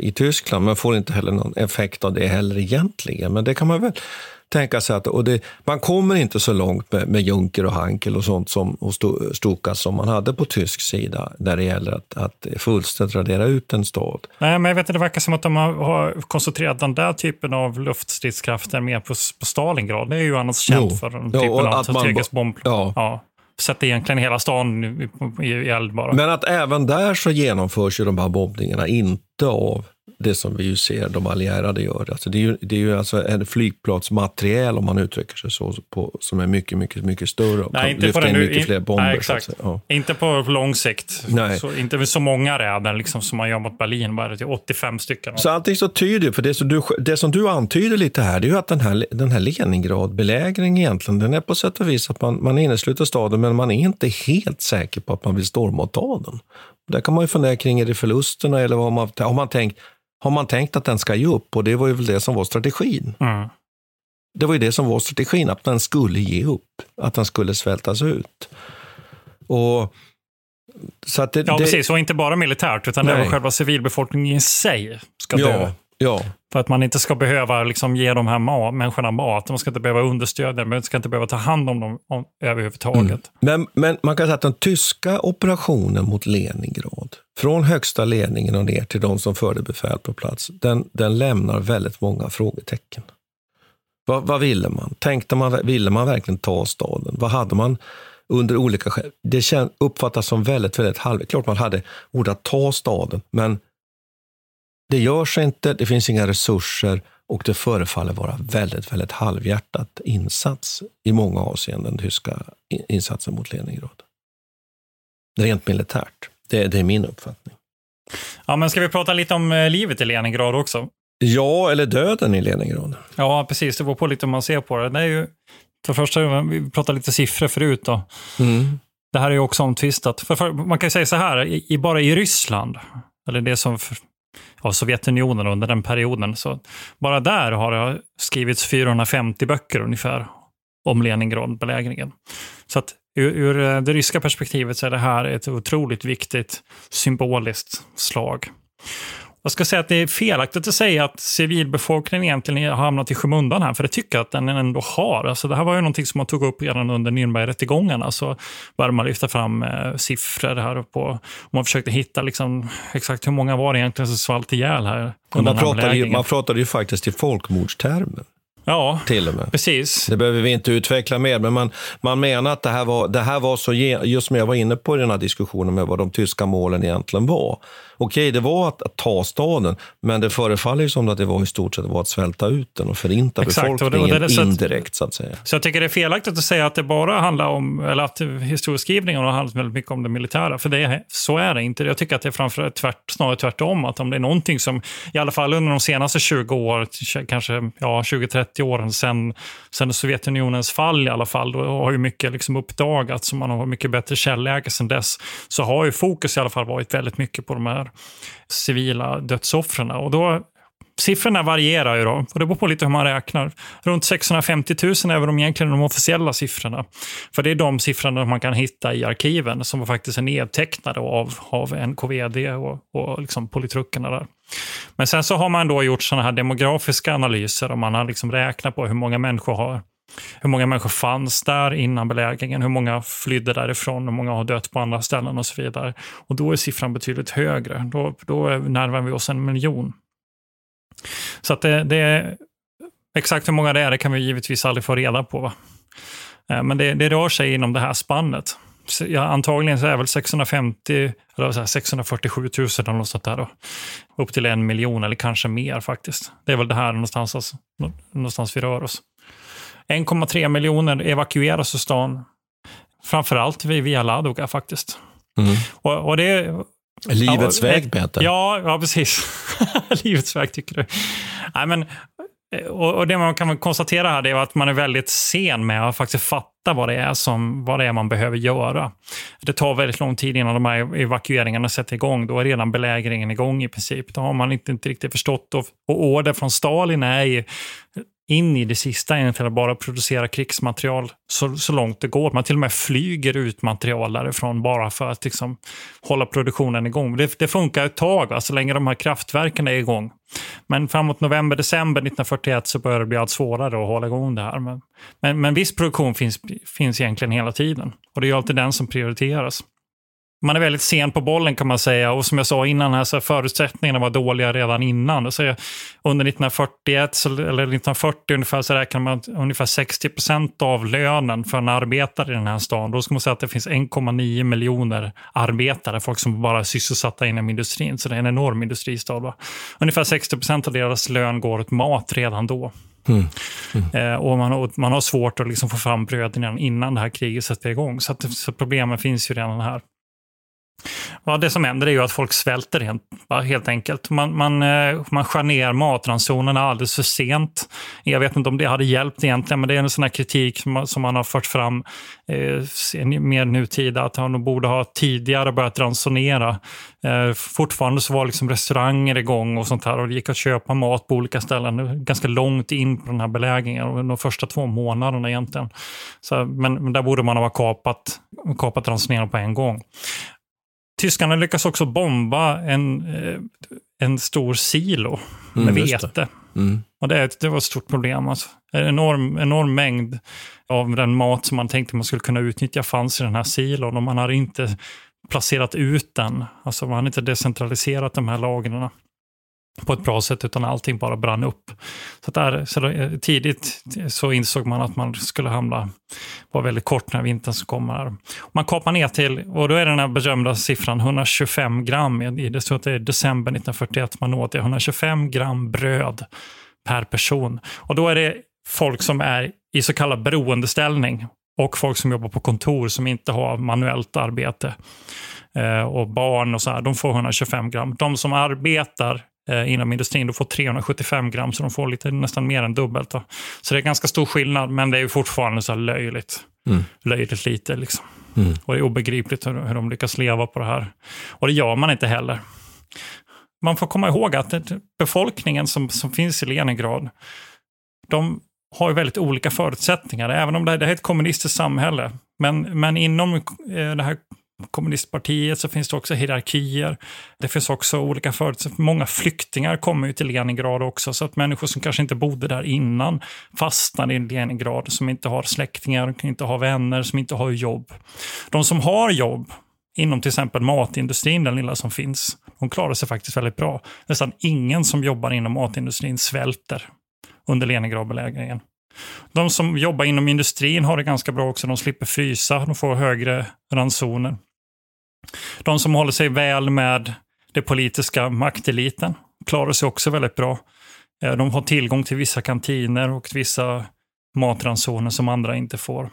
i Tyskland, men får inte heller någon effekt av det heller egentligen. Men det kan man väl tänka sig att och det, man kommer inte så långt med, med Juncker och Hankel och sånt som, och Stukas som man hade på tysk sida när det gäller att, att fullständigt radera ut en stad. Nej, men jag vet inte, det verkar som att de har, har koncentrerat den där typen av luftstridskrafter mer på, på Stalingrad. Det är ju annars känt Jo. för den Ja, typen och av att strategisk bomb. ja. Ja. Sätter egentligen hela stan i, i, i eld bara. Men att även där så genomförs ju de här bombningarna inte av det som vi ju ser de allierade gör. Alltså det är ju, det är ju alltså en flygplatsmateriel, om man uttrycker sig så, på, som är mycket, mycket, mycket större och Nej, kan inte lyfta in nu- mycket in- fler bomber. Nej, exakt. Ja. Inte på lång sikt. Nej. Så, inte med så många räder liksom, som man gör mot Berlin. Bara till 85 stycken. Så allting så tyder för det som, du, det som du antyder lite här, det är ju att den här, den här Leningrad-belägringen egentligen, den är på sätt och vis att man, man innesluter staden, men man är inte helt säker på att man vill storma och ta den. Där kan man ju fundera kring, är det förlusterna eller vad man, har, man tänkt, har man tänkt att den ska ge upp? Och det var ju väl det som var strategin. Mm. Det var ju det som var strategin, att den skulle ge upp, att den skulle svältas ut. Och, det, Ja, precis. Och inte bara militärt, utan även själva civilbefolkningen i sig ska dö. Ja. För att man inte ska behöva liksom, ge de här ma- människorna mat. De ska inte behöva understödja dem. De ska inte behöva ta hand om dem om, överhuvudtaget. Mm. Men, men man kan säga att den tyska operationen mot Leningrad, från högsta ledningen och ner till de som förde befäl på plats, den, den lämnar väldigt många frågetecken. Vad, vad ville man? Tänkte man? Ville man verkligen ta staden? Vad hade man under olika skäl? Det uppfattas som väldigt, väldigt halvt. Klart man hade ord att ta staden, men det görs inte, det finns inga resurser och det förefaller vara väldigt, väldigt halvhjärtat insats i många avseenden, den tyska in- insatsen mot Leningrad. Rent militärt. Det, det är min uppfattning. Ja, men ska vi prata lite om eh, livet i Leningrad också? Ja, eller döden i Leningrad. Ja, precis. Det beror på lite hur man ser på det. Det är ju, för första, vi pratade lite siffror förut. Då. Mm. Det här är ju också omtvistat. För, för, man kan ju säga så här, i, i- bara i Ryssland, eller det som för, av Sovjetunionen under den perioden, så bara där har det skrivits 450 böcker ungefär om Leningradbelägringen. Så att ur, ur eh, det ryska perspektivet så är det här ett otroligt viktigt symboliskt slag. Jag ska säga att det är felaktigt att säga att civilbefolkningen egentligen har hamnat i skymundan här, för det tycker jag att den ändå har. Alltså det här var ju någonting som man tog upp redan under Nürnbergrättegångarna, så började man lyfta fram eh, siffror här på, man försökte hitta liksom, exakt hur många var det egentligen som svalt ihjäl här. Man pratade, ju, man pratade ju faktiskt i folkmordstermer. Ja, till och med. precis. Det behöver vi inte utveckla mer, men man, man menar att det här, var, det här var så, just som jag var inne på i den här diskussionen med vad de tyska målen egentligen var. Okej, det var att, att ta staden, men det förefaller ju som att det var i stort sett var att svälta ut den och förinta Exakt, och det- och befolkningen det så att- indirekt, så att säga. Så jag tycker det är felaktigt att säga att det bara handlar om, eller att historieskrivningen har handlat väldigt mycket om det militära, för det, så är det inte. Jag tycker att det är framför, tvärt, snarare tvärtom, att om det är någonting som, i alla fall under de senaste 20 år, kanske ja, 20-30 30 åren sedan, sedan Sovjetunionens fall i alla fall, då har ju mycket liksom uppdagats och man har mycket bättre källäge sedan dess, så har ju fokus i alla fall varit väldigt mycket på de här civila dödsoffren. Och då Siffrorna varierar ju då, och det beror på lite hur man räknar. Runt 650 000 är de egentligen de officiella siffrorna. För det är de siffrorna man kan hitta i arkiven som faktiskt är nedtecknade av, av NKVD och, och liksom politrukerna där. Men sen så har man då gjort sådana här demografiska analyser och man har liksom räknat på hur många människor har hur många människor fanns där innan belägringen, hur många flydde därifrån, hur många har dött på andra ställen och så vidare. Och då är siffran betydligt högre. Då, då närmar vi oss en miljon. Så att det, det, exakt hur många det är, det kan vi givetvis aldrig få reda på. Va? Eh, men det, det rör sig inom det här spannet. Ja, antagligen så är väl 650, eller 647 000 eller något sånt där. Då. Upp till en miljon eller kanske mer faktiskt. Det är väl det här någonstans, alltså, någonstans vi rör oss. 1,3 miljoner evakueras ur stan. Framförallt via Ladoga faktiskt. Mm. Och, och det, Livets ja, väg, Peter. Ja, ja precis. [LAUGHS] Livets väg, tycker du. Nej, men, och, och, Det man kan konstatera här är att man är väldigt sen med att faktiskt fatta vad det, är som, vad det är man behöver göra. Det tar väldigt lång tid innan de här evakueringarna sätter igång. Då är redan belägringen igång i princip. Då har man inte, inte riktigt förstått. Och, och order från Stalin är in i det sista egentligen att bara producera krigsmaterial så, så långt det går. Man till och med flyger ut material därifrån bara för att liksom, hålla produktionen igång. Det, det funkar ett tag, va, så länge de här kraftverken är igång. Men framåt november, december 1941 så börjar det bli allt svårare att hålla igång det här. Men, men, men viss produktion finns, finns egentligen hela tiden. Och det är alltid den som prioriteras man är väldigt sen på bollen kan man säga. Och som jag sa innan, här, så förutsättningarna var dåliga redan innan. Så under 1941, så, eller 1940 ungefär, så räknar man ungefär 60 procent av lönen för en arbetare i den här stan. Då ska man säga att det finns 1,9 miljoner arbetare, folk som bara är sysselsatta inom industrin. Så det är en enorm industristad. Va? Ungefär 60 procent av deras lön går åt mat redan då. Mm. Mm. Och man, man har svårt att liksom få fram bröd innan, innan det här kriget sätter igång. Så, att, så problemen finns ju redan här. Ja, det som händer är ju att folk svälter helt, helt enkelt. Man, man, eh, man skär ner matransonerna alldeles för sent. Jag vet inte om det hade hjälpt egentligen, men det är en sån här kritik som man, som man har fört fram eh, mer nutida, att man borde ha tidigare börjat ransonera. Eh, fortfarande så var liksom restauranger igång och sånt här och det gick att köpa mat på olika ställen ganska långt in på den här belägringen, de första två månaderna egentligen. Så, men, men där borde man ha kapat, kapat ransoneringen på en gång. Tyskarna lyckas också bomba en, eh, en stor silo med mm, vete. Mm. Och det, det var ett stort problem. Alltså. En enorm, enorm mängd av den mat som man tänkte man skulle kunna utnyttja fanns i den här silon och man hade inte placerat ut den. Alltså man hade inte decentraliserat de här lagren på ett bra sätt, utan allting bara brann upp. Så, där, så där, eh, tidigt så insåg man att man skulle hamna, vara väldigt kort när vintern som kommer. Man kapar ner till, och då är den här berömda siffran 125 gram, i det står att det är december 1941 man åt, det 125 gram bröd per person. Och då är det folk som är i så kallad beroendeställning och folk som jobbar på kontor som inte har manuellt arbete eh, och barn och så här, de får 125 gram. De som arbetar inom industrin. Du får 375 gram, så de får lite, nästan mer än dubbelt. Då. Så det är ganska stor skillnad, men det är fortfarande så löjligt. Mm. Löjligt lite. Liksom. Mm. Och det är obegripligt hur, hur de lyckas leva på det här. Och det gör man inte heller. Man får komma ihåg att befolkningen som, som finns i Leningrad, de har ju väldigt olika förutsättningar, även om det, det är ett kommunistiskt samhälle. Men, men inom eh, det här kommunistpartiet så finns det också hierarkier. Det finns också olika förutsättningar. Många flyktingar kommer ju till Leningrad också, så att människor som kanske inte bodde där innan fastnar i Leningrad, som inte har släktingar, inte har vänner, som inte har jobb. De som har jobb inom till exempel matindustrin, den lilla som finns, de klarar sig faktiskt väldigt bra. Nästan ingen som jobbar inom matindustrin svälter under Leningradbelägringen. De som jobbar inom industrin har det ganska bra också. De slipper frysa, de får högre ransoner. De som håller sig väl med den politiska makteliten klarar sig också väldigt bra. Eh, de har tillgång till vissa kantiner och vissa matransoner som andra inte får.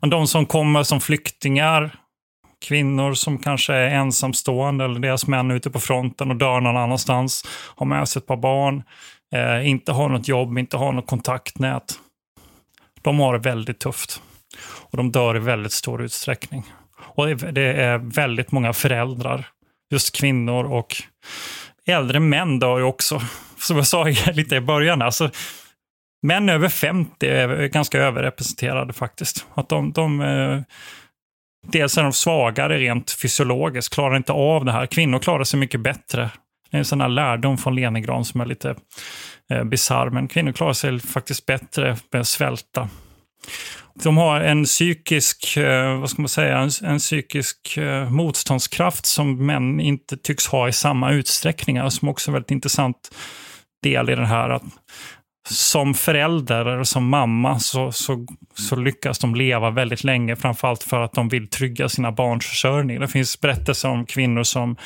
Men de som kommer som flyktingar, kvinnor som kanske är ensamstående eller deras män ute på fronten och dör någon annanstans, har med sig ett par barn. Eh, inte har något jobb, inte har något kontaktnät. De har det väldigt tufft. Och de dör i väldigt stor utsträckning. Och det är väldigt många föräldrar, just kvinnor och äldre män dör ju också. [LAUGHS] Som jag sa [LAUGHS] lite i början, alltså, män över 50 är ganska överrepresenterade faktiskt. Att de, de, eh, dels är de svagare rent fysiologiskt, klarar inte av det här. Kvinnor klarar sig mycket bättre. Det är en sån här lärdom från Leningrad som är lite eh, bisarr, men kvinnor klarar sig faktiskt bättre med att svälta. De har en psykisk, eh, vad ska man säga, en, en psykisk eh, motståndskraft som män inte tycks ha i samma utsträckning, alltså, som också är en väldigt intressant del i det här. Att som förälder eller som mamma så, så, så lyckas de leva väldigt länge, framförallt för att de vill trygga sina barns försörjning. Det finns berättelser om kvinnor som,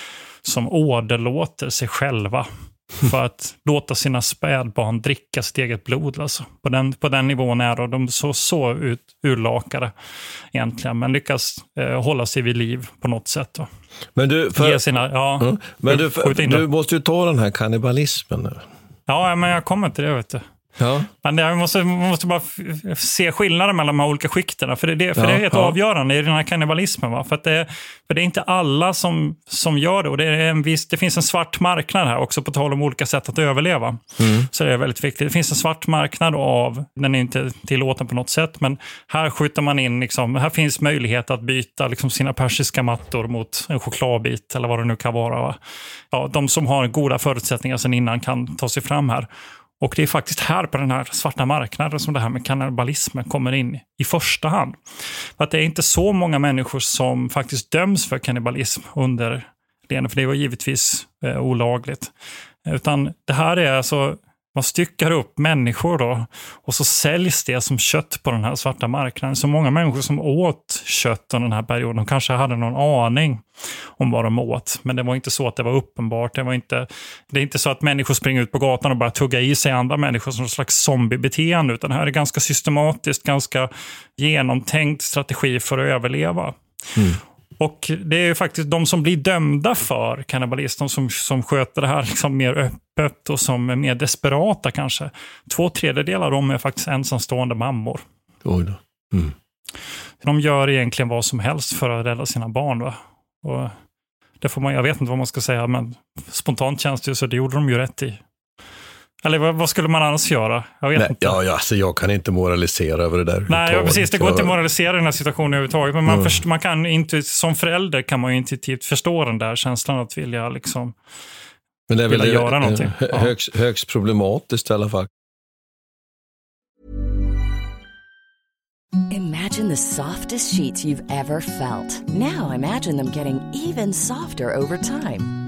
som åderlåter sig själva för att låta sina spädbarn dricka sitt eget blod. Alltså. På, den, på den nivån är de så, så ut, urlakade egentligen, men lyckas eh, hålla sig vid liv på något sätt. Då. Men du, för, sina, ja, mm, men du, för, du måste ju ta den här kannibalismen nu. Ja, men jag kommer till det. Vet du. Ja. Men jag måste, måste bara se skillnaden mellan de här olika skikten. För, det, för ja, det är helt ja. avgörande i den här kannibalismen. Va? För, att det, för det är inte alla som, som gör det. Och det, är en viss, det finns en svart marknad här också, på tal om olika sätt att överleva. Mm. Så det är väldigt viktigt. Det finns en svart marknad av, den är inte tillåten på något sätt, men här skjuter man in, liksom, här finns möjlighet att byta liksom, sina persiska mattor mot en chokladbit eller vad det nu kan vara. Va? Ja, de som har goda förutsättningar sedan innan kan ta sig fram här. Och det är faktiskt här på den här svarta marknaden som det här med kannibalismen kommer in i första hand. För att det är inte så många människor som faktiskt döms för kannibalism under Lene, för det var givetvis eh, olagligt. Utan det här är alltså man styckar upp människor då och så säljs det som kött på den här svarta marknaden. Så många människor som åt kött under den här perioden, de kanske hade någon aning om vad de åt. Men det var inte så att det var uppenbart. Det, var inte, det är inte så att människor springer ut på gatan och bara tugga i sig andra människor som någon slags zombiebeteende. Utan det här är ganska systematiskt, ganska genomtänkt strategi för att överleva. Mm. Och det är faktiskt de som blir dömda för kannibalism, som, som sköter det här liksom mer öppet och som är mer desperata kanske. Två tredjedelar av dem är faktiskt ensamstående mammor. Oj då. Mm. De gör egentligen vad som helst för att rädda sina barn. Va? Och det får man, jag vet inte vad man ska säga, men spontant känns det ju så. Det gjorde de ju rätt i. Eller vad, skulle man annars göra? Jag vet Nej, inte. Ja, ja, alltså jag kan inte moralisera över det där. Nej, ja, precis. Det går inte att moralisera i den här situationen överhuvudtaget. Men man, mm. först, man kan inte, som förälder kan man ju intuitivt förstå den där känslan att vilja, liksom, men det är vilja väl göra någonting. Högst, högst problematiskt i alla fall. Imagine the softest sheets you've ever felt. Now imagine them getting even softer over time.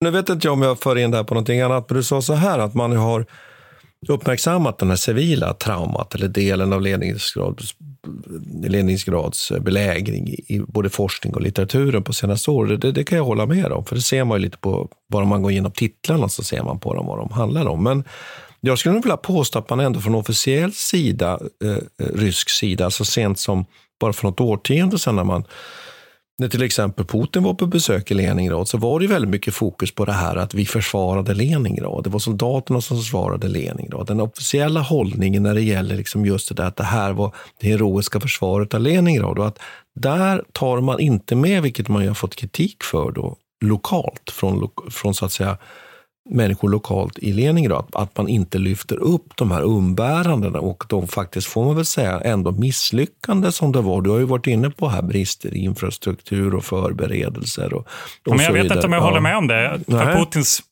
Nu vet inte jag om jag för in det här på någonting annat, men du sa så här att man har uppmärksammat den här civila traumat eller delen av ledningsgrads Leningrads belägring i både forskning och litteraturen på senaste år. Det, det, kan jag hålla med om, för det ser man ju lite på, bara man går igenom titlarna så ser man på dem vad de handlar om. Men jag skulle nog vilja påstå att man ändå från officiell sida, eh, eh rysk sida, så sent som bara för något årtionde sedan när man när till exempel Putin var på besök i Leningrad så var det väldigt mycket fokus på det här att vi försvarade Leningrad. Det var soldaterna som försvarade Leningrad. Den officiella hållningen när det gäller liksom just det där att det här var det heroiska försvaret av Leningrad och att där tar man inte med, vilket man ju har fått kritik för då, lokalt från, från så att säga människor lokalt i Leningrad, att man inte lyfter upp de här umbärandena och de faktiskt, får man väl säga, ändå misslyckande som det var. Du har ju varit inne på här brister i infrastruktur och förberedelser. Och, och ja, men jag vet inte om jag ja. håller med om det. För Putins,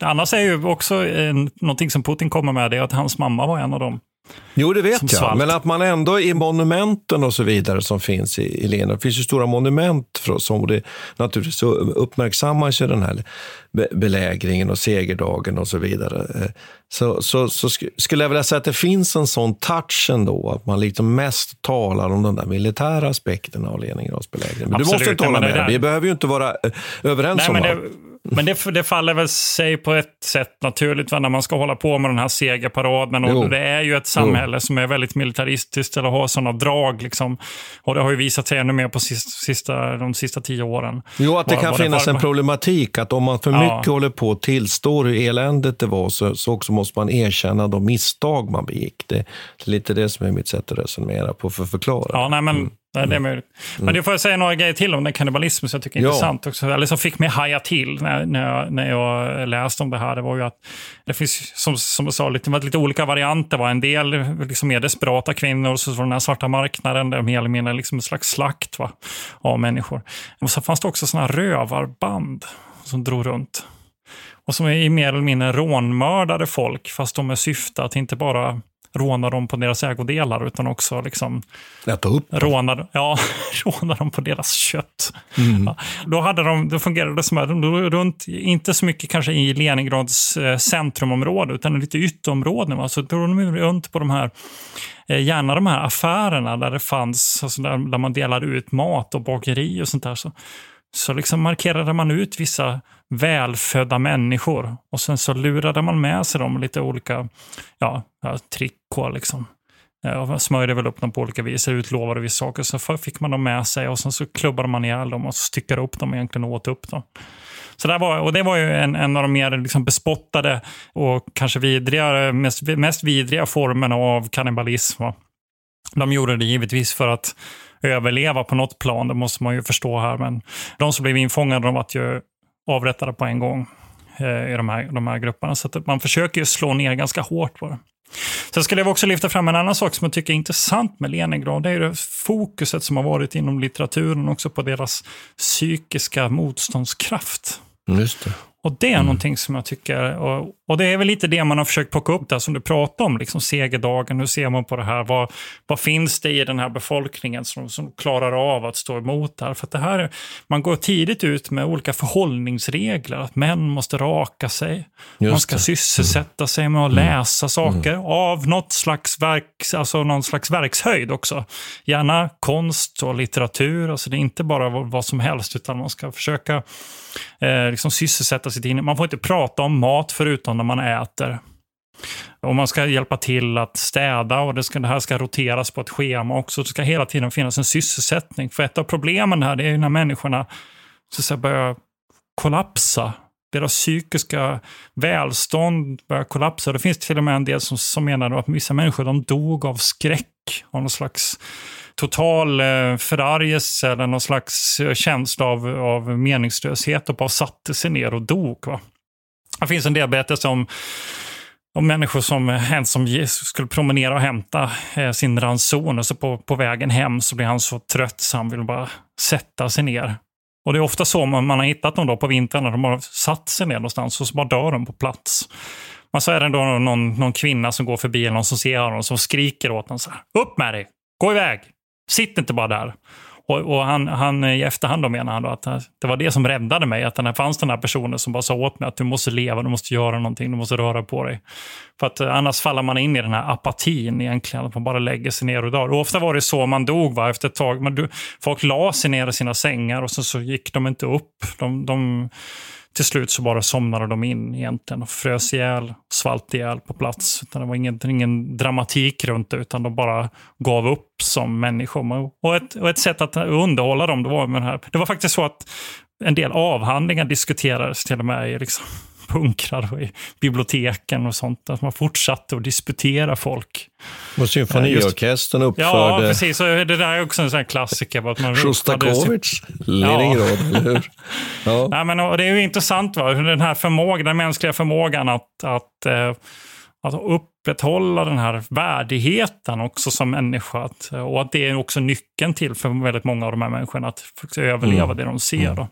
annars är ju också eh, någonting som Putin kommer med, det är att hans mamma var en av dem Jo, det vet jag. Svalt. Men att man ändå i monumenten och så vidare som finns i, i Lena, det finns ju stora monument för, som det, naturligtvis uppmärksammas den här belägringen och segerdagen och så vidare. Eh, så, så, så skulle jag vilja säga att det finns en sån touch ändå, att man liksom mest talar om de där militära aspekterna av Leningrads belägring. Men du måste inte hålla med, vi behöver ju inte vara eh, överens Nej, om allt. Men det, det, faller väl sig på ett sätt naturligt när man ska hålla på med den här segerparaden. Och det är ju ett samhälle jo. som är väldigt militaristiskt eller har sådana drag. Liksom. Och det har ju visat sig ännu mer på sista, de sista tio åren. Jo, att det kan finnas det en problematik. Att om man för mycket ja. håller på och tillstår hur eländigt det var så, så också måste man erkänna de misstag man begick. Det är lite det som är mitt sätt att resonera på för att förklara. Ja, nej, men mm. Nej, det är möjligt. Men får jag säga några grejer till om den kannibalism som jag tycker är ja. intressant också. Eller som fick mig haja till när, när, jag, när jag läste om det här. Det var ju att det finns, som, som jag sa, lite, lite olika varianter. Var en del liksom mer desperata kvinnor så var den här svarta marknaden där de mer eller mindre liksom en slags slakt va, av människor. Och så fanns det också såna rövarband som drog runt. Och som är mer eller mindre rånmördade folk, fast de är syfte att inte bara råna dem på deras ägodelar utan också liksom Äta upp råna, ja, [LAUGHS] råna dem på deras kött. Mm. Ja, då, hade de, då fungerade det som att de runt, inte så mycket kanske i Leningrads eh, centrumområde utan lite ytterområden. Va? Så drog de runt på de här eh, gärna de här affärerna där det fanns, alltså där, där man delade ut mat och bageri och sånt där. Så, så liksom markerade man ut vissa välfödda människor. Och sen så lurade man med sig dem lite olika ja, trick och liksom. Eh, ja, smörjde väl upp dem på olika vis, utlovade vissa saker. Så fick man dem med sig och sen så klubbade man ihjäl dem och styckade upp dem egentligen och åt upp dem. Så det var, och det var ju en, en av de mer liksom bespottade och kanske vidrigare, mest, mest vidriga formerna av kannibalism. De gjorde det givetvis för att överleva på något plan, det måste man ju förstå här. Men de som blev infångade de var ju avrättade på en gång eh, i de här, de här grupperna. Så man försöker ju slå ner ganska hårt på det. Sen skulle jag också lyfta fram en annan sak som jag tycker är intressant med Leningrad. Det är det fokuset som har varit inom litteraturen också på deras psykiska motståndskraft. Mm, just det. Och det är mm. någonting som jag tycker, och, och, det är väl lite det man har försökt plocka upp där som du pratade om, liksom segerdagen, hur ser man på det här? Vad, vad finns det i den här befolkningen som, som klarar av att stå emot det här? För det här, man går tidigt ut med olika förhållningsregler, att män måste raka sig, Just man ska det. sysselsätta mm. sig med att mm. läsa saker mm. av något slags, verk, alltså någon slags verkshöjd också. Gärna konst och litteratur, alltså det är inte bara vad, vad som helst, utan man ska försöka eh, liksom sysselsätta sig in. Man får inte prata om mat förutom när man äter. Och man ska hjälpa till att städa och det, ska, det här ska roteras på ett schema också. Det ska hela tiden finnas en sysselsättning. För ett av problemen här det är när människorna så att säga, börjar kollapsa. Deras psykiska välstånd börjar kollapsa. Det finns till och med en del som, som menar att vissa människor de dog av skräck. Av någon slags total eh, förargelse eller någon slags eh, känsla av, av meningslöshet och bara satte sig ner och dog. Va? Det finns en del berättelser om om människor som, eh, som skulle promenera och hämta eh, sin ranson och så på, på vägen hem så blir han så trött så han vill bara sätta sig ner. Och det är ofta så man, man har hittat dem då på vintern när de har satt sig ner någonstans och så bara dör de på plats. Men så är det då någon, någon kvinna som går förbi eller någon som ser honom som skriker åt honom så här. Upp med dig! Gå iväg! Sitt inte bara där. Och, och han, han i efterhand då menar han då att det var det som räddade mig. Att det fanns den här personen som bara sa åt mig att du måste leva, du måste göra någonting, du måste röra på dig. För att eh, annars faller man in i den här apatin egentligen, att man bara lägger sig ner och dör. Och ofta var det så man dog va, efter ett tag. Man, du, folk la sig ner i sina sängar och så, så gick de inte upp. De, de till slut så bara somnade de in egentligen och frös ihjäl, svalt ihjäl på plats. Utan det var ingen, ingen dramatik runt det, utan de bara gav upp som människor. Och ett, och ett sätt att underhålla dem, det var med det här. Det var faktiskt så att en del avhandlingar diskuterades till och med i liksom, bunkrar och i biblioteken och sånt. Att man fortsatte att disputera folk. Och symfoniorkestern uppförde... Ja, precis. Och det där är också en sån klassiker. Att man Sjostakovitj, Leningrad, ja. eller hur? [LAUGHS] Ja. ja men, och det är ju intressant, va? den här förmågan, den mänskliga förmågan att, att, eh, att upprätthålla den här värdigheten också som människa. Att, och att det är också nyckeln till för väldigt många av de här människorna att överleva mm. det de ser. Då.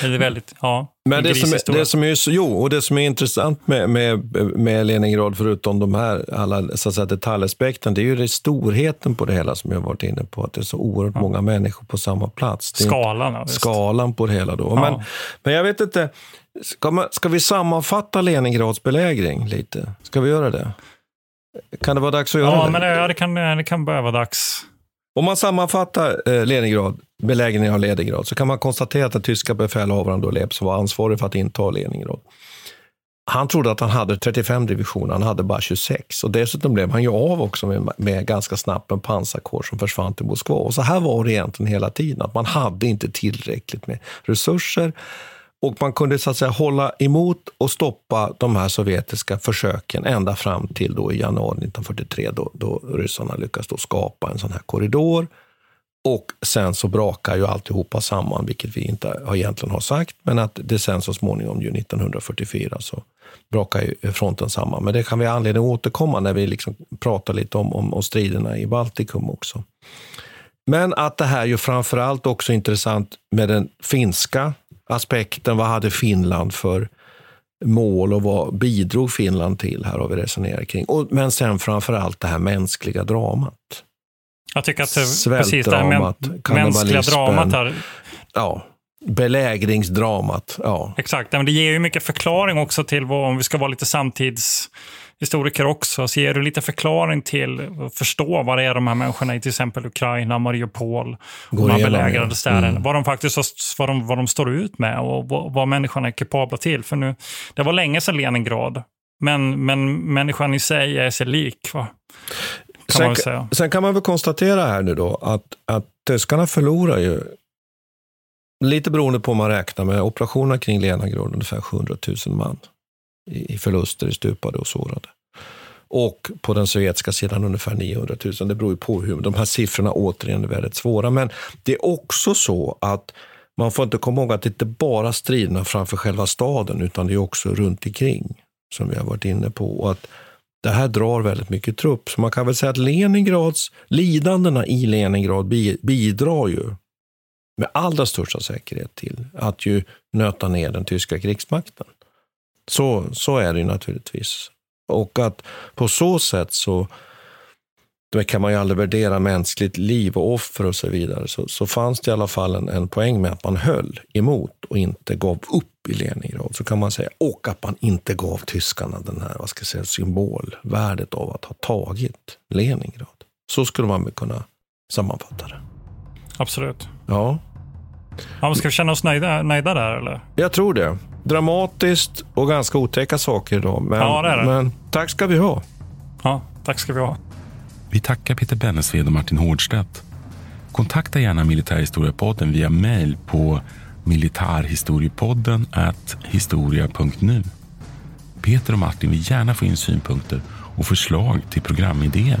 Det är väldigt, ja. Men det som, det som är, jo, och det som är intressant med, med, med Leningrad, förutom de här alla så att säga, detaljaspekten, det är ju det storheten på det hela som jag varit inne på. Att det är så oerhört ja. många människor på samma plats. Skalan. Ja, skalan på det hela. Då. Ja. Men, men jag vet inte, ska, man, ska vi sammanfatta Leningrads belägring lite? Ska vi göra det? Kan det vara dags att göra ja, det? Men det, det, kan, det kan börja vara dags. Om man sammanfattar eh, Leningrad, belägringen av Leningrad, så kan man konstatera att den tyska befälhavaren då var ansvarig för att inta Leningrad, han trodde att han hade 35 divisioner, han hade bara 26. Och dessutom blev han ju av också med, med ganska snabbt en pansarkår som försvann till Moskva. Och så här var det egentligen hela tiden, att man hade inte tillräckligt med resurser. Och man kunde så att säga hålla emot och stoppa de här sovjetiska försöken ända fram till då i januari 1943 då, då ryssarna lyckas då skapa en sån här korridor. Och sen så brakar ju alltihopa samman, vilket vi inte egentligen har sagt, men att det sen så småningom, ju 1944, så brakar ju fronten samman. Men det kan vi ha anledning att återkomma när vi liksom pratar lite om, om, om striderna i Baltikum också. Men att det här ju framför allt också intressant med den finska aspekten. Vad hade Finland för mål och vad bidrog Finland till? Här har vi resonerat kring. Och, men sen framför allt det här mänskliga dramat. Jag tycker att precis det här mänskliga dramat här. Ja, belägringsdramat. Ja. Exakt, men det ger ju mycket förklaring också till vad, om vi ska vara lite samtids historiker också, så ger du lite förklaring till att förstå vad det är de här människorna i till exempel Ukraina, Mariupol, de här belägrade städerna, mm. vad de faktiskt vad de, vad de står ut med och vad, vad människorna är kapabla till. För nu, det var länge sedan Leningrad, men, men människan i sig är sig lik. Va? Kan sen, sen, kan man väl konstatera här nu då att, att tyskarna förlorar ju Lite beroende på hur man räknar med operationerna kring Leningrad, ungefär 700 000 man i förluster i stupade och sårade. Och på den sovjetiska sidan ungefär 900 000. Det beror ju på hur, de här siffrorna återigen är väldigt svåra. Men det är också så att man får inte komma ihåg att det inte bara striderna framför själva staden, utan det är också runt omkring som vi har varit inne på. Och att det här drar väldigt mycket trupp. Så man kan väl säga att Leningrads, lidandena i Leningrad bidrar ju med allra största säkerhet till att ju nöta ner den tyska krigsmakten. Så, så är det naturligtvis. Och att på så sätt så då kan man ju aldrig värdera mänskligt liv och offer och så vidare. Så, så fanns det i alla fall en, en poäng med att man höll emot och inte gav upp i Leningrad, så kan man säga. Och att man inte gav tyskarna den här vad ska jag säga, symbolvärdet av att ha tagit Leningrad. Så skulle man väl kunna sammanfatta det. Absolut. Ja. ja ska vi känna oss nöjda, nöjda där eller? Jag tror det dramatiskt och ganska otäcka saker idag. Men, ja, det är det. men tack ska vi ha. Ja, tack ska vi ha. Vi tackar Peter Bennesved och Martin Hårdstedt. Kontakta gärna Militärhistoriepodden via mejl på militarhistoriepodden historia.nu. Peter och Martin vill gärna få in synpunkter och förslag till programidéer.